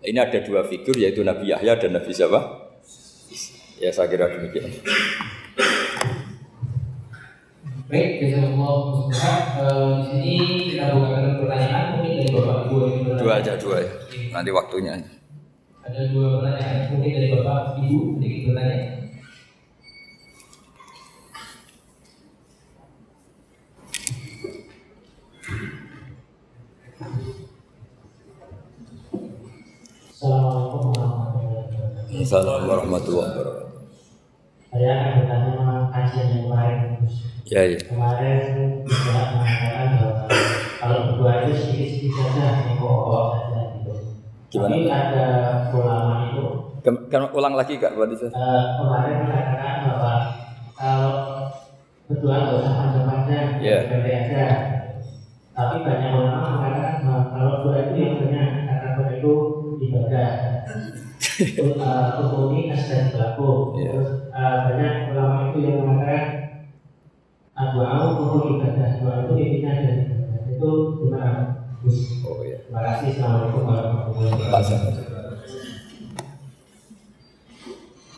Ini ada dua figur yaitu Nabi Yahya dan Nabi siapa? Ya saya kira demikian. Baik, jazakumullah uh, di sini kita bukakan pertanyaan mungkin dari Bapak Ibu yang Dua aja dua ya. Nanti waktunya. Ada dua pertanyaan mungkin dari Bapak Ibu sedikit bertanya. Assalamualaikum warahmatullahi wabarakatuh. Saya akan bertanya kajian yang kemarin Ya, ya. Kemarin juga mengatakan bahwa kalau berdua itu sedikit-sedikit saja yang pokok saja gitu. Gimana? Tapi ada ulama itu. Kem, ulang lagi kak buat itu. Uh, kemarin mengatakan bahwa kalau berdua nggak usah panjang-panjang, yeah. aja. Tapi banyak ulama mengatakan bahwa kalau berdua itu yang benar karena berdua itu ibadah. Untuk ini dan berlaku. Yeah. Terus uh, banyak ulama itu yang mengatakan doa untuk ibadah doa itu intinya dan itu Gus? Oh iya. Terima kasih. Assalamualaikum warahmatullahi wabarakatuh.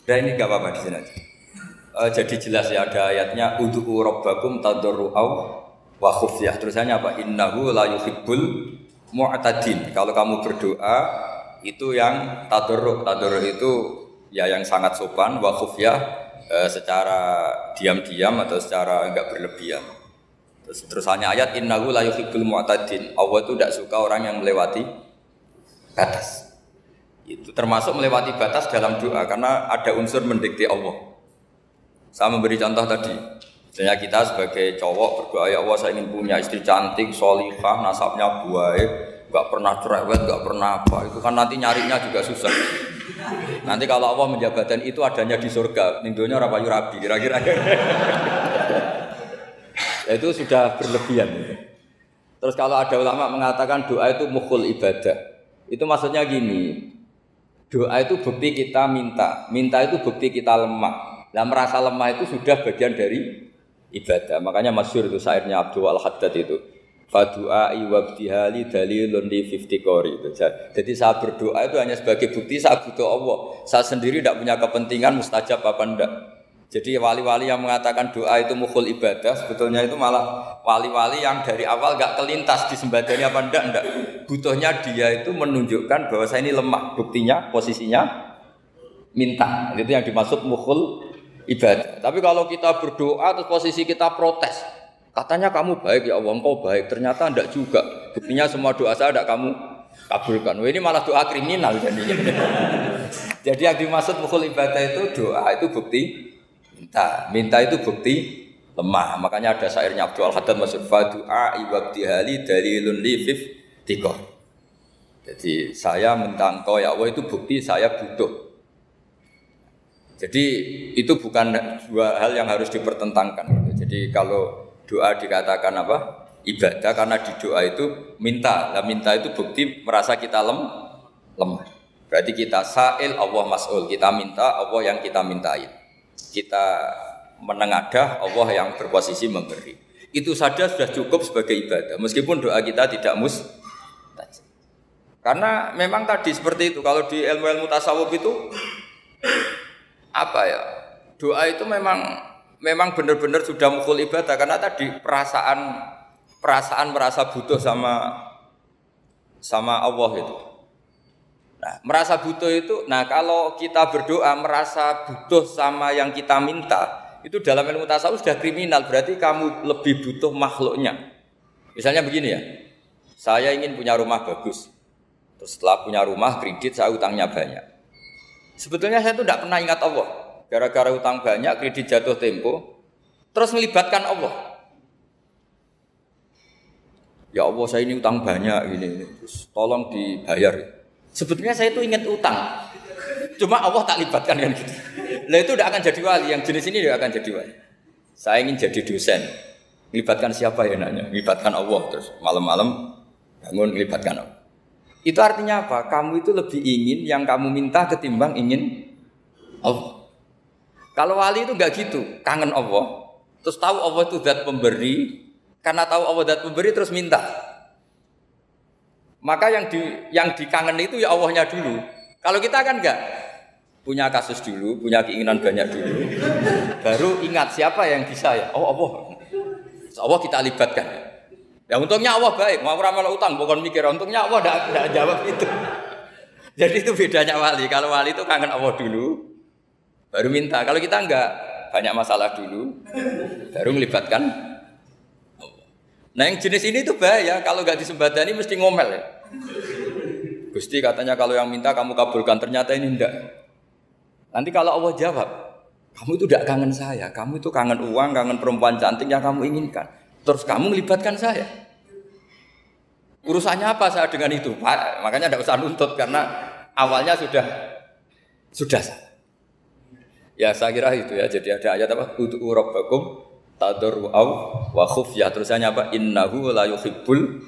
Dan ini gak apa-apa di sini aja. Uh, jadi jelas ya ada ayatnya udhu rabbakum tadarru'aw wa khufyah. Terusannya apa? Innahu la yuhibbul mu'tadin. Kalau kamu berdoa itu yang tadarru. Tadarru itu ya yang sangat sopan wa khufyah eh, secara diam-diam atau secara enggak berlebihan. Terus terusannya ayat innahu la yuhibbul mu'tadin. Allah itu tidak suka orang yang melewati batas. Itu termasuk melewati batas dalam doa karena ada unsur mendikti Allah. Saya memberi contoh tadi. Misalnya kita sebagai cowok berdoa ya Allah saya ingin punya istri cantik, solihah, nasabnya baik, nggak pernah cerewet, nggak pernah apa. Itu kan nanti nyarinya juga susah. Nanti kalau Allah menjabatkan itu adanya di surga, nindonya orang payu rabi, kira-kira. Ya, itu sudah berlebihan. Terus kalau ada ulama mengatakan doa itu mukul ibadah, itu maksudnya gini, Doa itu bukti kita minta, minta itu bukti kita lemah. Nah merasa lemah itu sudah bagian dari ibadah. Makanya masyur itu syairnya Abdul Al-Haddad itu. Fadu'ai wabdihali dalilun li fifty kori itu. Jadi saya berdoa itu hanya sebagai bukti saya butuh Allah. Saya sendiri tidak punya kepentingan mustajab apa enggak. Jadi wali-wali yang mengatakan doa itu mukul ibadah sebetulnya itu malah wali-wali yang dari awal gak kelintas di sembadani apa enggak enggak. Butuhnya dia itu menunjukkan bahwa saya ini lemah. Buktinya posisinya minta. Itu yang dimaksud mukul ibadah. Tapi kalau kita berdoa terus posisi kita protes. Katanya kamu baik ya Allah, engkau baik. Ternyata enggak juga. Buktinya semua doa saya enggak kamu kabulkan. Wah, ini malah doa kriminal jadinya. [LAUGHS] Jadi yang dimaksud mukul ibadah itu doa itu bukti minta. Minta itu bukti lemah. Makanya ada syairnya Abdul Haddad Masud Fadu'a hali dalilun lifif tiga. Jadi saya minta engkau ya Allah itu bukti saya butuh. Jadi itu bukan dua hal yang harus dipertentangkan. Jadi kalau doa dikatakan apa? Ibadah karena di doa itu minta. Nah minta itu bukti merasa kita lem, lemah. Berarti kita sa'il Allah mas'ul. Kita minta Allah yang kita mintain kita menengadah Allah yang berposisi memberi. Itu saja sudah cukup sebagai ibadah. Meskipun doa kita tidak mus karena memang tadi seperti itu. Kalau di ilmu-ilmu tasawuf itu apa ya? Doa itu memang memang benar-benar sudah mukul ibadah karena tadi perasaan perasaan merasa butuh sama sama Allah itu. Nah, merasa butuh itu, nah kalau kita berdoa merasa butuh sama yang kita minta, itu dalam ilmu tasawuf sudah kriminal, berarti kamu lebih butuh makhluknya. Misalnya begini ya, saya ingin punya rumah bagus, terus setelah punya rumah kredit saya utangnya banyak. Sebetulnya saya itu tidak pernah ingat Allah, gara-gara utang banyak kredit jatuh tempo, terus melibatkan Allah. Ya Allah saya ini utang banyak ini, terus tolong dibayar. Sebetulnya saya itu ingat utang. Cuma Allah tak libatkan kan gitu. Lah itu tidak akan jadi wali. Yang jenis ini tidak akan jadi wali. Saya ingin jadi dosen. Libatkan siapa ya nanya? Libatkan Allah terus malam-malam bangun libatkan Allah. Itu artinya apa? Kamu itu lebih ingin yang kamu minta ketimbang ingin Allah. Kalau wali itu nggak gitu, kangen Allah. Terus tahu Allah itu zat pemberi, karena tahu Allah zat pemberi terus minta. Maka yang di yang dikangen itu ya Allahnya dulu. Kalau kita kan enggak punya kasus dulu, punya keinginan banyak dulu, baru ingat siapa yang bisa ya. Oh Allah. Allah kita libatkan. Ya untungnya Allah baik, mau ramal utang bukan mikir untungnya Allah enggak jawab itu. [LAUGHS] Jadi itu bedanya wali. Kalau wali itu kangen Allah dulu, baru minta. Kalau kita enggak, banyak masalah dulu, baru melibatkan Nah yang jenis ini tuh bahaya, kalau nggak disembadani mesti ngomel ya. Gusti katanya kalau yang minta kamu kabulkan, ternyata ini enggak. Nanti kalau Allah jawab, kamu itu tidak kangen saya, kamu itu kangen uang, kangen perempuan cantik yang kamu inginkan. Terus kamu melibatkan saya. Urusannya apa saya dengan itu? Pak, makanya tidak usah nuntut karena awalnya sudah sudah Ya saya kira itu ya. Jadi ada ayat apa? Udu'u rabbakum tadarru'aw wa khufyah. Terusannya apa? Innahu la yuhibbul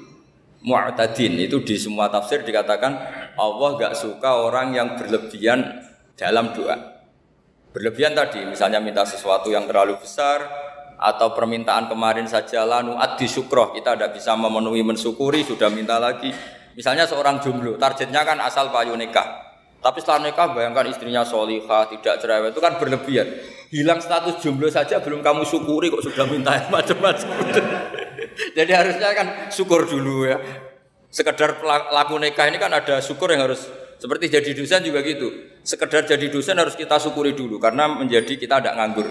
mu'tadin itu di semua tafsir dikatakan Allah gak suka orang yang berlebihan dalam doa. Berlebihan tadi, misalnya minta sesuatu yang terlalu besar atau permintaan kemarin saja lanu adi syukroh kita tidak bisa memenuhi mensyukuri sudah minta lagi. Misalnya seorang jomblo, targetnya kan asal payu nikah. Tapi setelah nikah bayangkan istrinya solihah, tidak cerewet itu kan berlebihan. Hilang status jomblo saja belum kamu syukuri kok sudah minta macam-macam. [LAUGHS] Jadi harusnya kan syukur dulu ya. Sekedar laku nikah ini kan ada syukur yang harus seperti jadi dosen juga gitu. Sekedar jadi dosen harus kita syukuri dulu karena menjadi kita tidak nganggur.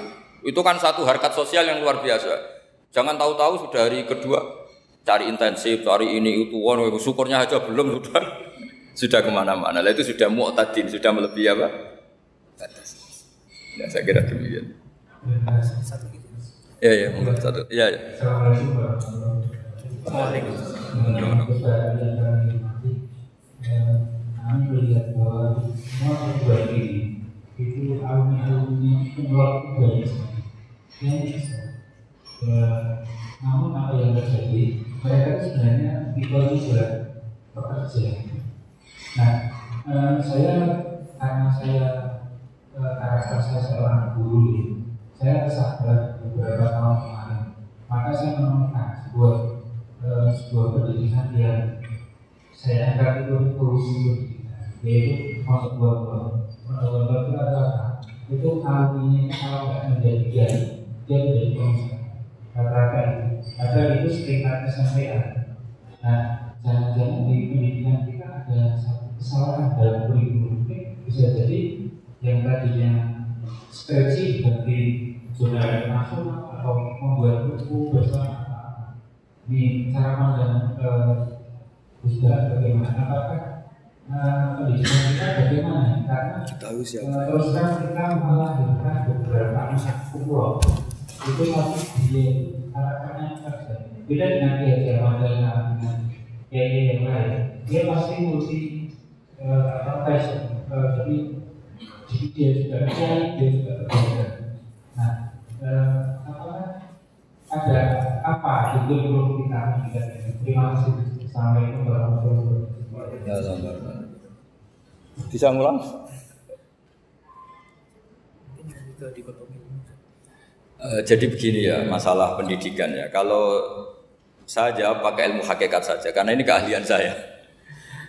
Itu kan satu harkat sosial yang luar biasa. Jangan tahu-tahu sudah hari kedua cari intensif, cari ini itu, wah syukurnya aja belum sudah [LAUGHS] sudah ke mana-mana. Lah itu sudah mu'tadin, sudah melebihi apa? Batas. Ya saya kira demikian. Satu Ya ya, monggo satu. Ya ya. Assalamualaikum. Kami melihat bahwa semua pribadi itu alumni alumni umroh banyak sekali. Yang bisa. Namun apa yang terjadi? Mereka sebenarnya bekerja. Nah, saya karena saya eh, karakter saya seorang guru saya sadar beberapa tahun kemarin. Maka saya menemukan sebuah eh, sebuah pendidikan yang saya anggap itu revolusi yaitu masuk buah Masuk buah itu adalah itu artinya kalau nggak menjadi kiai dia menjadi pengusaha rata-rata itu ada itu sekitar kesampaian nah jangan-jangan di pendidikan kita ada satu kesalahan dalam kurikulum. Bisa jadi yang tadinya skripsi ganti zona nasional atau membuat buku bersama ini cara pandang eh, Ustaz bagaimana? Apakah eh, pendidikan kita bagaimana? Karena tahu siapa. eh, terus terang kita melahirkan beberapa anak kumpul. Itu masih di saja beda dengan dia Jerman dan dengan kiai yang lain. Dia pasti multi eh, apa passion Eh, jadi jadi dia juga kiai dia juga berbeda eh, ada apa itu perlu kita terima kasih warahmatullahi wabarakatuh Ya. Bisa ngulang? Eh, jadi begini ya masalah pendidikan ya. Kalau jawab pakai ilmu hakikat saja karena ini keahlian saya.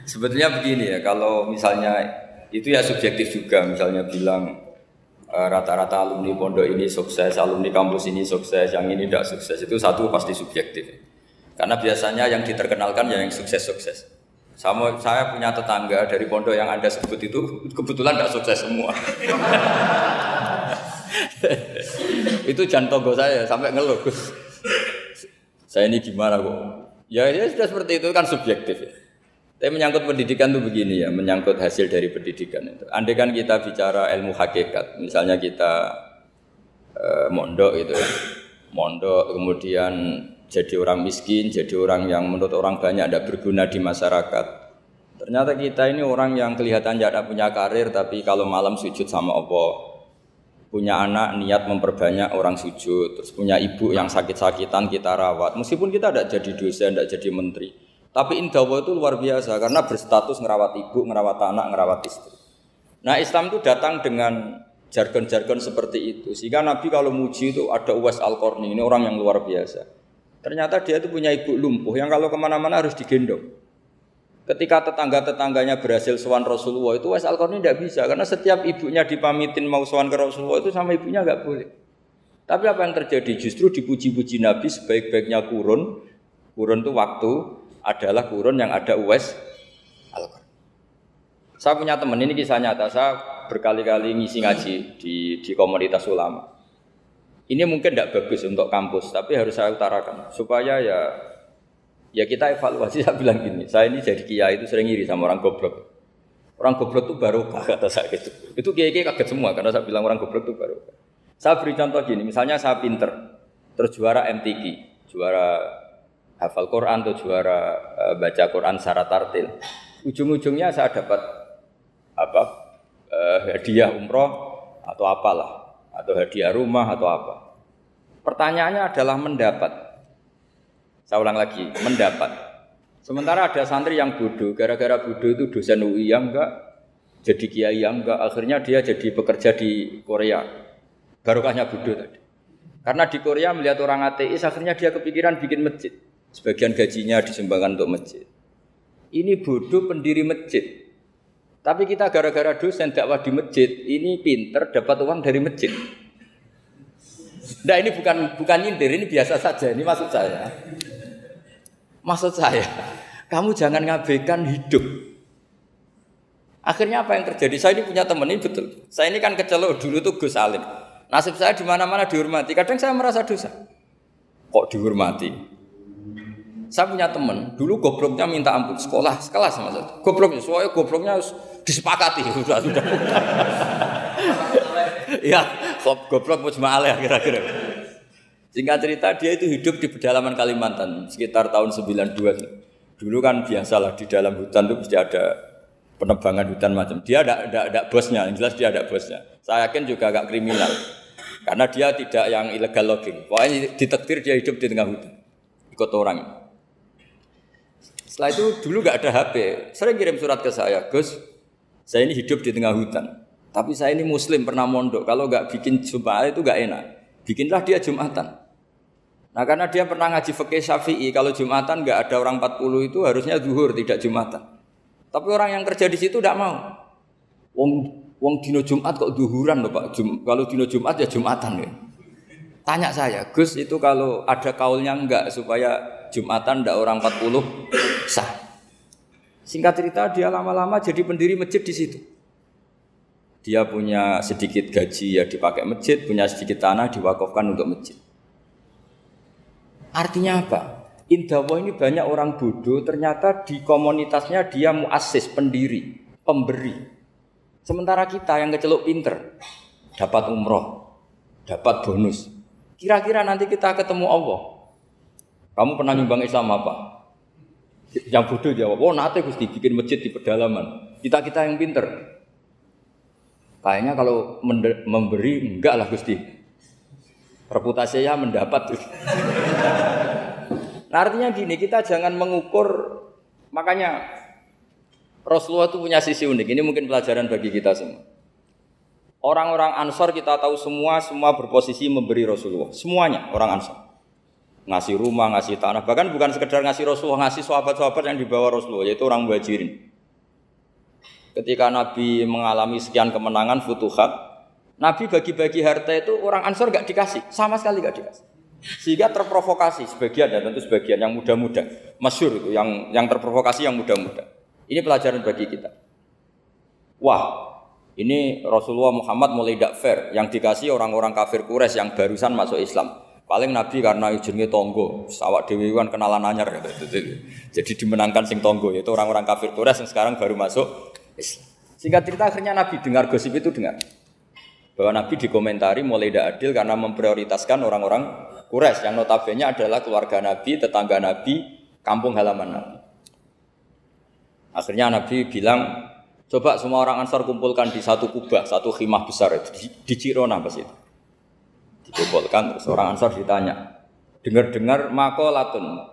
Sebetulnya begini ya, kalau misalnya itu ya subjektif juga. Misalnya bilang rata-rata alumni pondok ini sukses, alumni kampus ini sukses, yang ini tidak sukses itu satu pasti subjektif. Karena biasanya yang diterkenalkan ya yang sukses-sukses. Sama saya punya tetangga dari pondok yang anda sebut itu kebetulan tidak sukses semua. [LAUGHS] itu jantogo saya sampai ngeluh. Saya ini gimana kok? Ya, ya sudah seperti itu kan subjektif ya. Tapi menyangkut pendidikan itu begini ya, menyangkut hasil dari pendidikan itu. Andai kan kita bicara ilmu hakikat, misalnya kita eh, mondok gitu ya. Mondok kemudian jadi orang miskin, jadi orang yang menurut orang banyak tidak berguna di masyarakat. Ternyata kita ini orang yang kelihatan tidak punya karir, tapi kalau malam sujud sama Allah, punya anak niat memperbanyak orang sujud, terus punya ibu yang sakit-sakitan kita rawat. Meskipun kita tidak jadi dosen, tidak jadi menteri, tapi indawa itu luar biasa karena berstatus ngerawat ibu, ngerawat anak, ngerawat istri. Nah Islam itu datang dengan jargon-jargon seperti itu. Sehingga Nabi kalau muji itu ada Uwais Al-Qarni, ini orang yang luar biasa. Ternyata dia itu punya ibu lumpuh yang kalau ke mana-mana harus digendong. Ketika tetangga-tetangganya berhasil sowan Rasulullah itu Uwais Al-Qarni tidak bisa karena setiap ibunya dipamitin mau sowan ke Rasulullah itu sama ibunya nggak boleh. Tapi apa yang terjadi? Justru dipuji-puji Nabi sebaik-baiknya kurun. Kurun itu waktu adalah kurun yang ada Uwais Al-Qarni. Saya punya teman ini kisah nyata. Saya berkali-kali ngisi ngaji di di komunitas ulama. Ini mungkin tidak bagus untuk kampus, tapi harus saya utarakan supaya ya ya kita evaluasi. [LAUGHS] Saya bilang gini, saya ini jadi kiai itu sering iri sama orang goblok. Orang goblok itu baru [LAUGHS] kata saya. Itu kiai kiai kaget semua karena saya bilang orang goblok itu baru. Saya beri contoh gini, misalnya saya pinter, terus juara MTQ, juara hafal Quran atau juara uh, baca Quran secara tartil. Ujung-ujungnya saya dapat apa uh, hadiah umroh atau apalah atau hadiah rumah atau apa. Pertanyaannya adalah mendapat. Saya ulang lagi, mendapat. Sementara ada santri yang bodoh, gara-gara bodoh itu dosen UI yang enggak, jadi kiai yang enggak, akhirnya dia jadi pekerja di Korea. Barokahnya bodoh tadi. Karena di Korea melihat orang ateis, akhirnya dia kepikiran bikin masjid. Sebagian gajinya disumbangkan untuk masjid. Ini bodoh pendiri masjid. Tapi kita gara-gara dosen dakwah di masjid, ini pinter dapat uang dari masjid. Nah ini bukan bukan nyindir, ini biasa saja. Ini maksud saya. Maksud saya, kamu jangan ngabaikan hidup. Akhirnya apa yang terjadi? Saya ini punya teman ini betul. Saya ini kan kecelok dulu tuh Gus Alim. Nasib saya di mana-mana dihormati. Kadang saya merasa dosa. Kok dihormati? Saya punya teman, dulu gobloknya minta ampun sekolah sekelas maksud. Gobloknya, soalnya gobloknya harus disepakati [LAUGHS] sudah sudah. [LAUGHS] ya, goblok mujmalah kira-kira. Singkat cerita dia itu hidup di pedalaman Kalimantan sekitar tahun 92. Dulu kan biasalah di dalam hutan itu pasti ada penebangan hutan macam. Dia ada ada ada bosnya, yang jelas dia ada bosnya. Saya yakin juga agak kriminal. Karena dia tidak yang illegal logging. Pokoknya ditektir dia hidup di tengah hutan. Ikut orang. Setelah itu dulu nggak ada HP, sering kirim surat ke saya, Gus, Saya ini hidup di tengah hutan. Tapi saya ini muslim pernah mondok. Kalau nggak bikin Jumat itu nggak enak. Bikinlah dia Jumatan. Nah karena dia pernah ngaji fikih syafi'i. Kalau Jumatan nggak ada orang 40 itu harusnya zuhur tidak Jumatan. Tapi orang yang kerja di situ tidak mau. Wong wong dino Jumat kok duhuran loh Pak. Jum, kalau dino Jumat ya Jumatan ya. Tanya saya, Gus itu kalau ada kaulnya enggak supaya Jumatan ndak orang 40 sah. Singkat cerita dia lama-lama jadi pendiri masjid di situ. Dia punya sedikit gaji ya dipakai masjid, punya sedikit tanah diwakafkan untuk masjid. Artinya apa? Indawa ini banyak orang bodoh, ternyata di komunitasnya dia muasis, pendiri, pemberi. Sementara kita yang keceluk pinter, dapat umroh, dapat bonus. Kira-kira nanti kita ketemu Allah. Kamu pernah nyumbang Islam apa? Yang bodoh jawab, oh nanti Gusti bikin masjid di pedalaman. Kita-kita yang pinter, Kayaknya kalau memberi enggak lah Gusti. Reputasinya mendapat. [LAUGHS] nah, artinya gini, kita jangan mengukur makanya Rasulullah itu punya sisi unik. Ini mungkin pelajaran bagi kita semua. Orang-orang Ansor kita tahu semua semua berposisi memberi Rasulullah. Semuanya orang Ansor. Ngasih rumah, ngasih tanah, bahkan bukan sekedar ngasih Rasulullah, ngasih sahabat-sahabat yang dibawa Rasulullah, yaitu orang muhajirin. Ketika Nabi mengalami sekian kemenangan futuhat, Nabi bagi-bagi harta itu orang Ansor gak dikasih, sama sekali gak dikasih. Sehingga terprovokasi sebagian dan tentu sebagian yang muda-muda, masyur itu, yang yang terprovokasi yang muda-muda. Ini pelajaran bagi kita. Wah, ini Rasulullah Muhammad mulai tidak fair. Yang dikasih orang-orang kafir Quraisy yang barusan masuk Islam. Paling Nabi karena ujungnya tonggo, sawak dewi kan kenalan anyar gitu. Jadi dimenangkan sing tonggo, yaitu orang-orang kafir Quraisy yang sekarang baru masuk Islam. Singkat cerita akhirnya Nabi dengar gosip itu dengar bahwa Nabi dikomentari mulai tidak adil karena memprioritaskan orang-orang Quraisy yang notabene adalah keluarga Nabi, tetangga Nabi, kampung halaman Nabi. Akhirnya Nabi bilang, coba semua orang Ansar kumpulkan di satu kubah, satu khimah besar di, di Cirona pas itu. Dikumpulkan terus orang Ansar ditanya, dengar-dengar makolatun,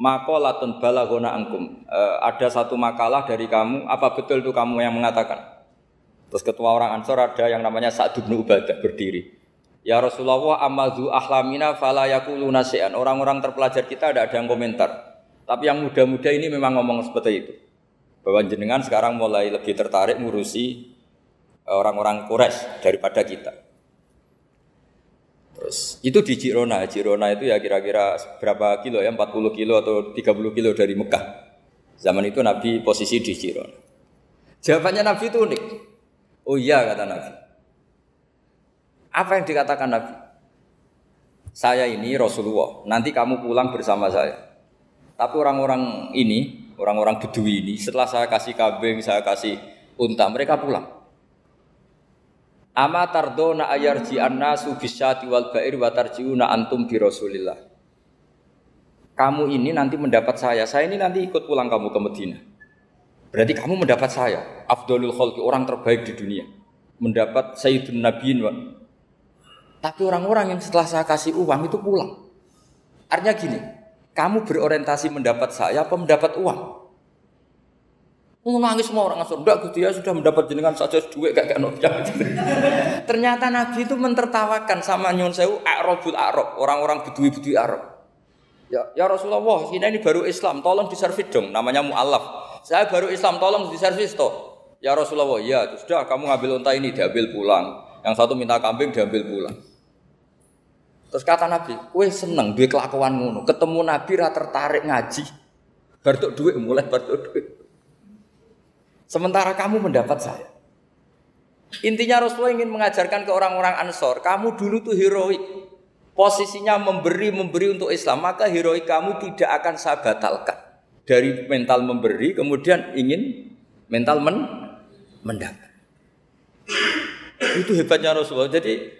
makolatun balagona angkum. E, ada satu makalah dari kamu, apa betul itu kamu yang mengatakan? Terus ketua orang Ansor ada yang namanya Sa'd bin Ubadah berdiri. Ya Rasulullah amazu ahlamina fala yaquluna Orang-orang terpelajar kita ada ada yang komentar. Tapi yang muda-muda ini memang ngomong seperti itu. Bahwa jenengan sekarang mulai lebih tertarik ngurusi e, orang-orang Quraisy daripada kita. Terus itu di Jirona, Jirona itu ya kira-kira berapa kilo ya, 40 kilo atau 30 kilo dari Mekah. Zaman itu Nabi posisi di Jirona. Jawabannya Nabi itu unik. Oh iya kata Nabi. Apa yang dikatakan Nabi? Saya ini Rasulullah, nanti kamu pulang bersama saya. Tapi orang-orang ini, orang-orang Bedui ini, setelah saya kasih kambing, saya kasih unta, mereka pulang. Ama tardona ayarji annasu bisyati wal ba'ir wa tarjiuna antum bi Rasulillah. Kamu ini nanti mendapat saya, saya ini nanti ikut pulang kamu ke Medina. Berarti kamu mendapat saya, afdolul khalqi, orang terbaik di dunia. Mendapat Sayyidun Nabiin wa. Tapi orang-orang yang setelah saya kasih uang itu pulang. Artinya gini, kamu berorientasi mendapat saya apa mendapat uang? Oh, nangis semua orang Ansor. Enggak, Gusti ya sudah mendapat jenengan saja duit gak gak [LAUGHS] Ternyata Nabi itu mentertawakan sama Nyon Sewu Arabul Arab, orang-orang bedui-bedui Arab. Ya, ya Rasulullah, ini, ini baru Islam, tolong diservis dong, namanya mu'alaf. Saya baru Islam, tolong diservis toh. Ya Rasulullah, ya sudah kamu ngambil unta ini, diambil pulang. Yang satu minta kambing, diambil pulang. Terus kata Nabi, kue seneng duit kelakuan ngono. Ketemu Nabi rata tertarik ngaji. Bartuk duit mulai bartuk duit. Sementara kamu mendapat saya. Intinya Rasulullah ingin mengajarkan ke orang-orang Ansor, kamu dulu tuh heroik. Posisinya memberi memberi untuk Islam, maka heroik kamu tidak akan saya batalkan. Dari mental memberi, kemudian ingin mental men mendapat. Itu hebatnya Rasulullah. Jadi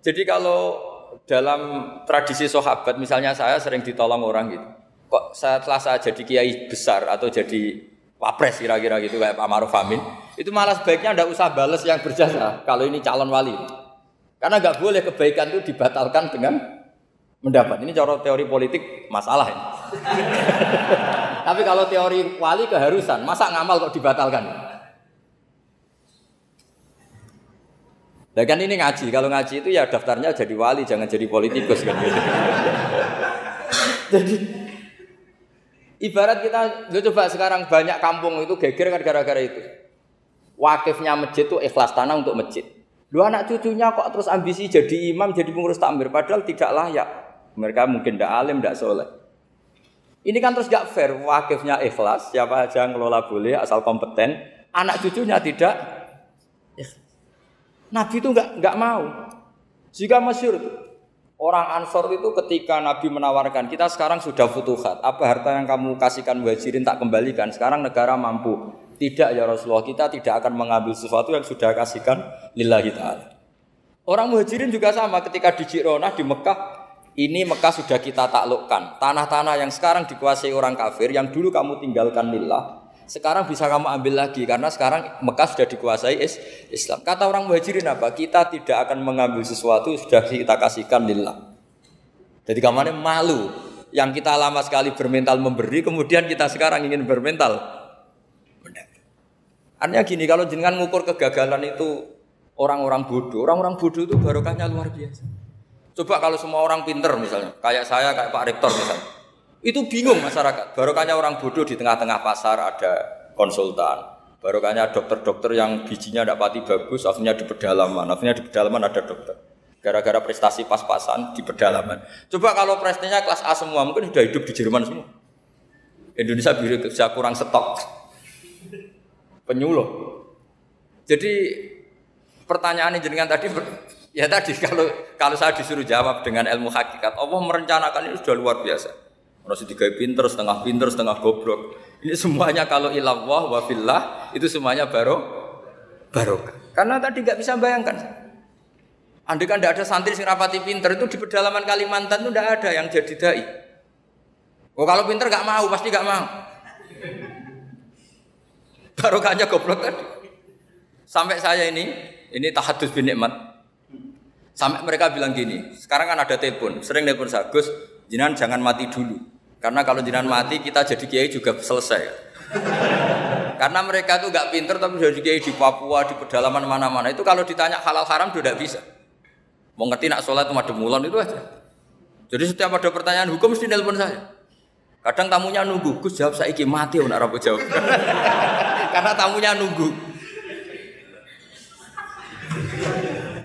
jadi kalau dalam tradisi sahabat, misalnya saya sering ditolong orang gitu. Kok setelah saya jadi kiai besar atau jadi wapres kira-kira gitu kayak Pak Maruf Amin. Itu malah sebaiknya tidak usah bales yang berjasa kalau ini calon wali. Karena nggak boleh kebaikan itu dibatalkan dengan mendapat. Ini cara teori politik masalah ini. [LAUGHS] tapi kalau teori wali keharusan masa ngamal kok dibatalkan? Nah ini ngaji, kalau ngaji itu ya daftarnya jadi wali, jangan jadi politikus kan. [LAUGHS] Jadi ibarat kita, lu coba sekarang banyak kampung itu geger kan gara-gara itu. Wakifnya masjid itu ikhlas tanah untuk masjid. Lu anak cucunya kok terus ambisi jadi imam, jadi pengurus takmir, padahal tidak layak. Mereka mungkin tidak alim, tidak soleh. Ini kan terus gak fair, wakifnya ikhlas, siapa aja ngelola boleh, asal kompeten. Anak cucunya tidak Nabi itu nggak nggak mau. Jika masyur orang Ansor itu ketika Nabi menawarkan kita sekarang sudah futuhat, apa harta yang kamu kasihkan muhajirin tak kembalikan? Sekarang negara mampu. Tidak ya Rasulullah, kita tidak akan mengambil sesuatu yang sudah kasihkan lillahi ta'ala. Orang muhajirin juga sama ketika di Jironah, di Mekah, ini Mekah sudah kita taklukkan. Tanah-tanah yang sekarang dikuasai orang kafir, yang dulu kamu tinggalkan lillah, sekarang bisa kamu ambil lagi karena sekarang Mekah sudah dikuasai Islam. Kata orang muhajirin apa? Kita tidak akan mengambil sesuatu sudah kita kasihkan lillah. Jadi kamarnya malu yang kita lama sekali bermental memberi, kemudian kita sekarang ingin bermental Artinya gini, kalau jenengan ngukur kegagalan itu orang-orang bodoh, orang-orang bodoh itu barokahnya luar biasa. Coba kalau semua orang pinter misalnya, kayak saya, kayak Pak Rektor misalnya, itu bingung masyarakat. Barokahnya orang bodoh di tengah-tengah pasar ada konsultan, barokahnya dokter-dokter yang bijinya tidak pati bagus, akhirnya di pedalaman, akhirnya di pedalaman ada dokter. Gara-gara prestasi pas-pasan di pedalaman. Coba kalau prestasinya kelas A semua, mungkin sudah hidup di Jerman semua. Indonesia bisa kurang stok penyuluh. Jadi pertanyaan ini jenengan tadi [LAUGHS] ya tadi kalau kalau saya disuruh jawab dengan ilmu hakikat Allah merencanakan ini sudah luar biasa. Masih tiga pinter, setengah pinter, setengah goblok. Ini semuanya kalau ilallah wa itu semuanya baru barokah. Karena tadi nggak bisa bayangkan. Andai kan tidak ada santri sing rapati pinter itu di pedalaman Kalimantan itu tidak ada yang jadi dai. Oh kalau pinter nggak mau pasti nggak mau. Barokahnya goblok kan. Sampai saya ini, ini tahadus bin nikmat. Sampai mereka bilang gini, sekarang kan ada telepon, sering telepon saya, Gus, jangan mati dulu. Karena kalau jinan mati, kita jadi kiai juga selesai. Karena mereka tuh gak pinter tapi jadi kiai di Papua, di pedalaman mana-mana. Itu kalau ditanya halal haram sudah bisa. Mau ngerti nak sholat itu mulon itu aja. Jadi setiap ada pertanyaan hukum mesti telepon saya. Kadang tamunya nunggu, Gus jawab saya iki mati nak rabu jawab. [LAUGHS] karena tamunya nunggu.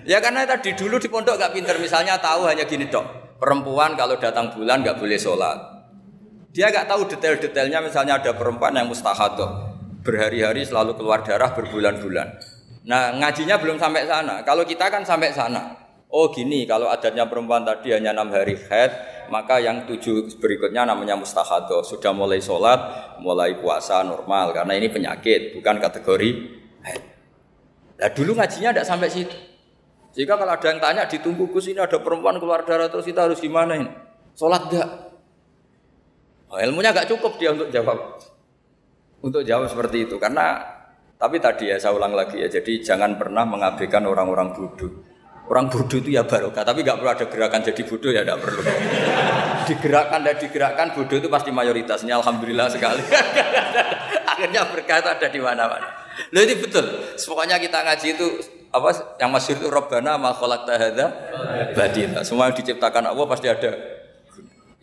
Ya karena tadi dulu di pondok gak pinter, misalnya tahu hanya gini dok, perempuan kalau datang bulan gak boleh sholat. Dia gak tahu detail-detailnya, misalnya ada perempuan yang mustahadoh, berhari-hari selalu keluar darah berbulan-bulan. Nah ngajinya belum sampai sana. Kalau kita kan sampai sana. Oh gini, kalau adatnya perempuan tadi hanya enam hari head, maka yang tujuh berikutnya namanya mustahadoh. Sudah mulai sholat, mulai puasa normal, karena ini penyakit, bukan kategori head. Nah dulu ngajinya tidak sampai situ. Jika kalau ada yang tanya ditunggu Gus ini ada perempuan keluar darah terus kita harus gimana ini? Sholat enggak? Oh, ilmunya gak cukup dia untuk jawab. Untuk jawab seperti itu karena tapi tadi ya saya ulang lagi ya jadi jangan pernah mengabaikan orang-orang bodoh. Orang bodoh itu ya barokah, tapi nggak perlu ada gerakan jadi bodoh ya tidak perlu. Digerakkan dan digerakkan bodoh itu pasti mayoritasnya. Alhamdulillah sekali. [LAUGHS] Akhirnya berkah itu ada di mana-mana. Loh itu betul. Pokoknya kita ngaji itu apa yang masih itu Robbana ma khalaqta hadza badila. Semua yang diciptakan Allah pasti ada.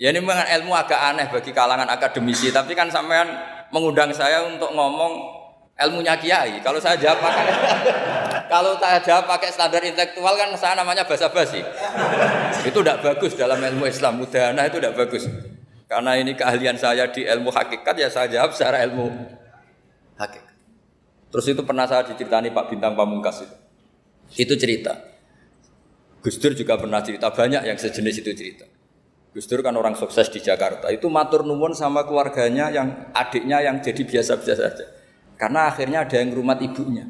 Ya ini memang ilmu agak aneh bagi kalangan akademisi, tapi kan sampean mengundang saya untuk ngomong ilmunya kiai. Kalau saya jawab pakai [LAUGHS] kalau saya jawab pakai standar intelektual kan saya namanya basa-basi. itu tidak bagus dalam ilmu Islam. Mudahana itu tidak bagus. Karena ini keahlian saya di ilmu hakikat ya saya jawab secara ilmu hakikat. Terus itu pernah saya diceritani Pak Bintang Pamungkas itu. Itu cerita. Gus Dur juga pernah cerita banyak yang sejenis itu cerita. Gus Dur kan orang sukses di Jakarta. Itu matur nuwun sama keluarganya yang adiknya yang jadi biasa-biasa saja. Karena akhirnya ada yang rumat ibunya.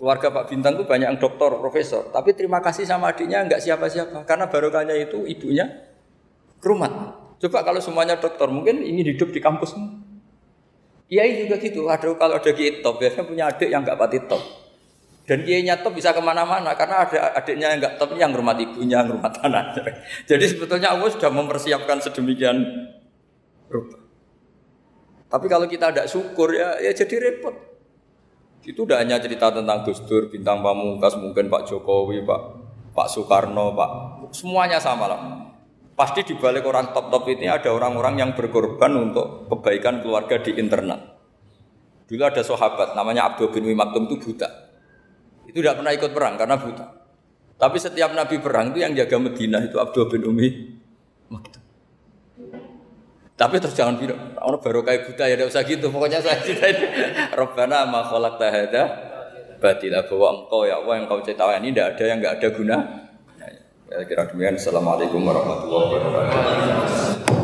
Keluarga Pak Bintang itu banyak yang dokter, profesor. Tapi terima kasih sama adiknya nggak siapa-siapa. Karena barokahnya itu ibunya rumat. Coba kalau semuanya dokter, mungkin ingin hidup di kampus. Kiai juga gitu. Aduh kalau ada top, biasanya punya adik yang nggak pati top. Dan kiainya top bisa ke mana-mana karena ada adiknya yang nggak top yang rumah ibunya, yang rumah tanah. [LAUGHS] Jadi sebetulnya Allah sudah mempersiapkan sedemikian rupa. Tapi kalau kita tidak syukur ya, ya jadi repot. Itu tidak hanya cerita tentang Gus Dur, Bintang Pamungkas, mungkin Pak Jokowi, Pak Pak Soekarno, Pak semuanya sama lah. Pasti di balik orang top-top ini ada orang-orang yang berkorban untuk kebaikan keluarga di internal. Dulu ada sahabat namanya Abdul bin Maktum itu buta. Itu tidak pernah ikut perang karena buta. Tapi setiap Nabi perang itu yang jaga Medina itu Abdul bin Umi. Tapi terus jangan bilang, orang baru kayak buta ya, tidak usah gitu. Pokoknya saya cerita ini, [LAUGHS] Robbana ma kholak tahada, batilah bahwa engkau ya Allah yang kau ceritakan ini tidak ada yang nggak ada guna. Ya, kira demikian. Assalamualaikum warahmatullahi wabarakatuh.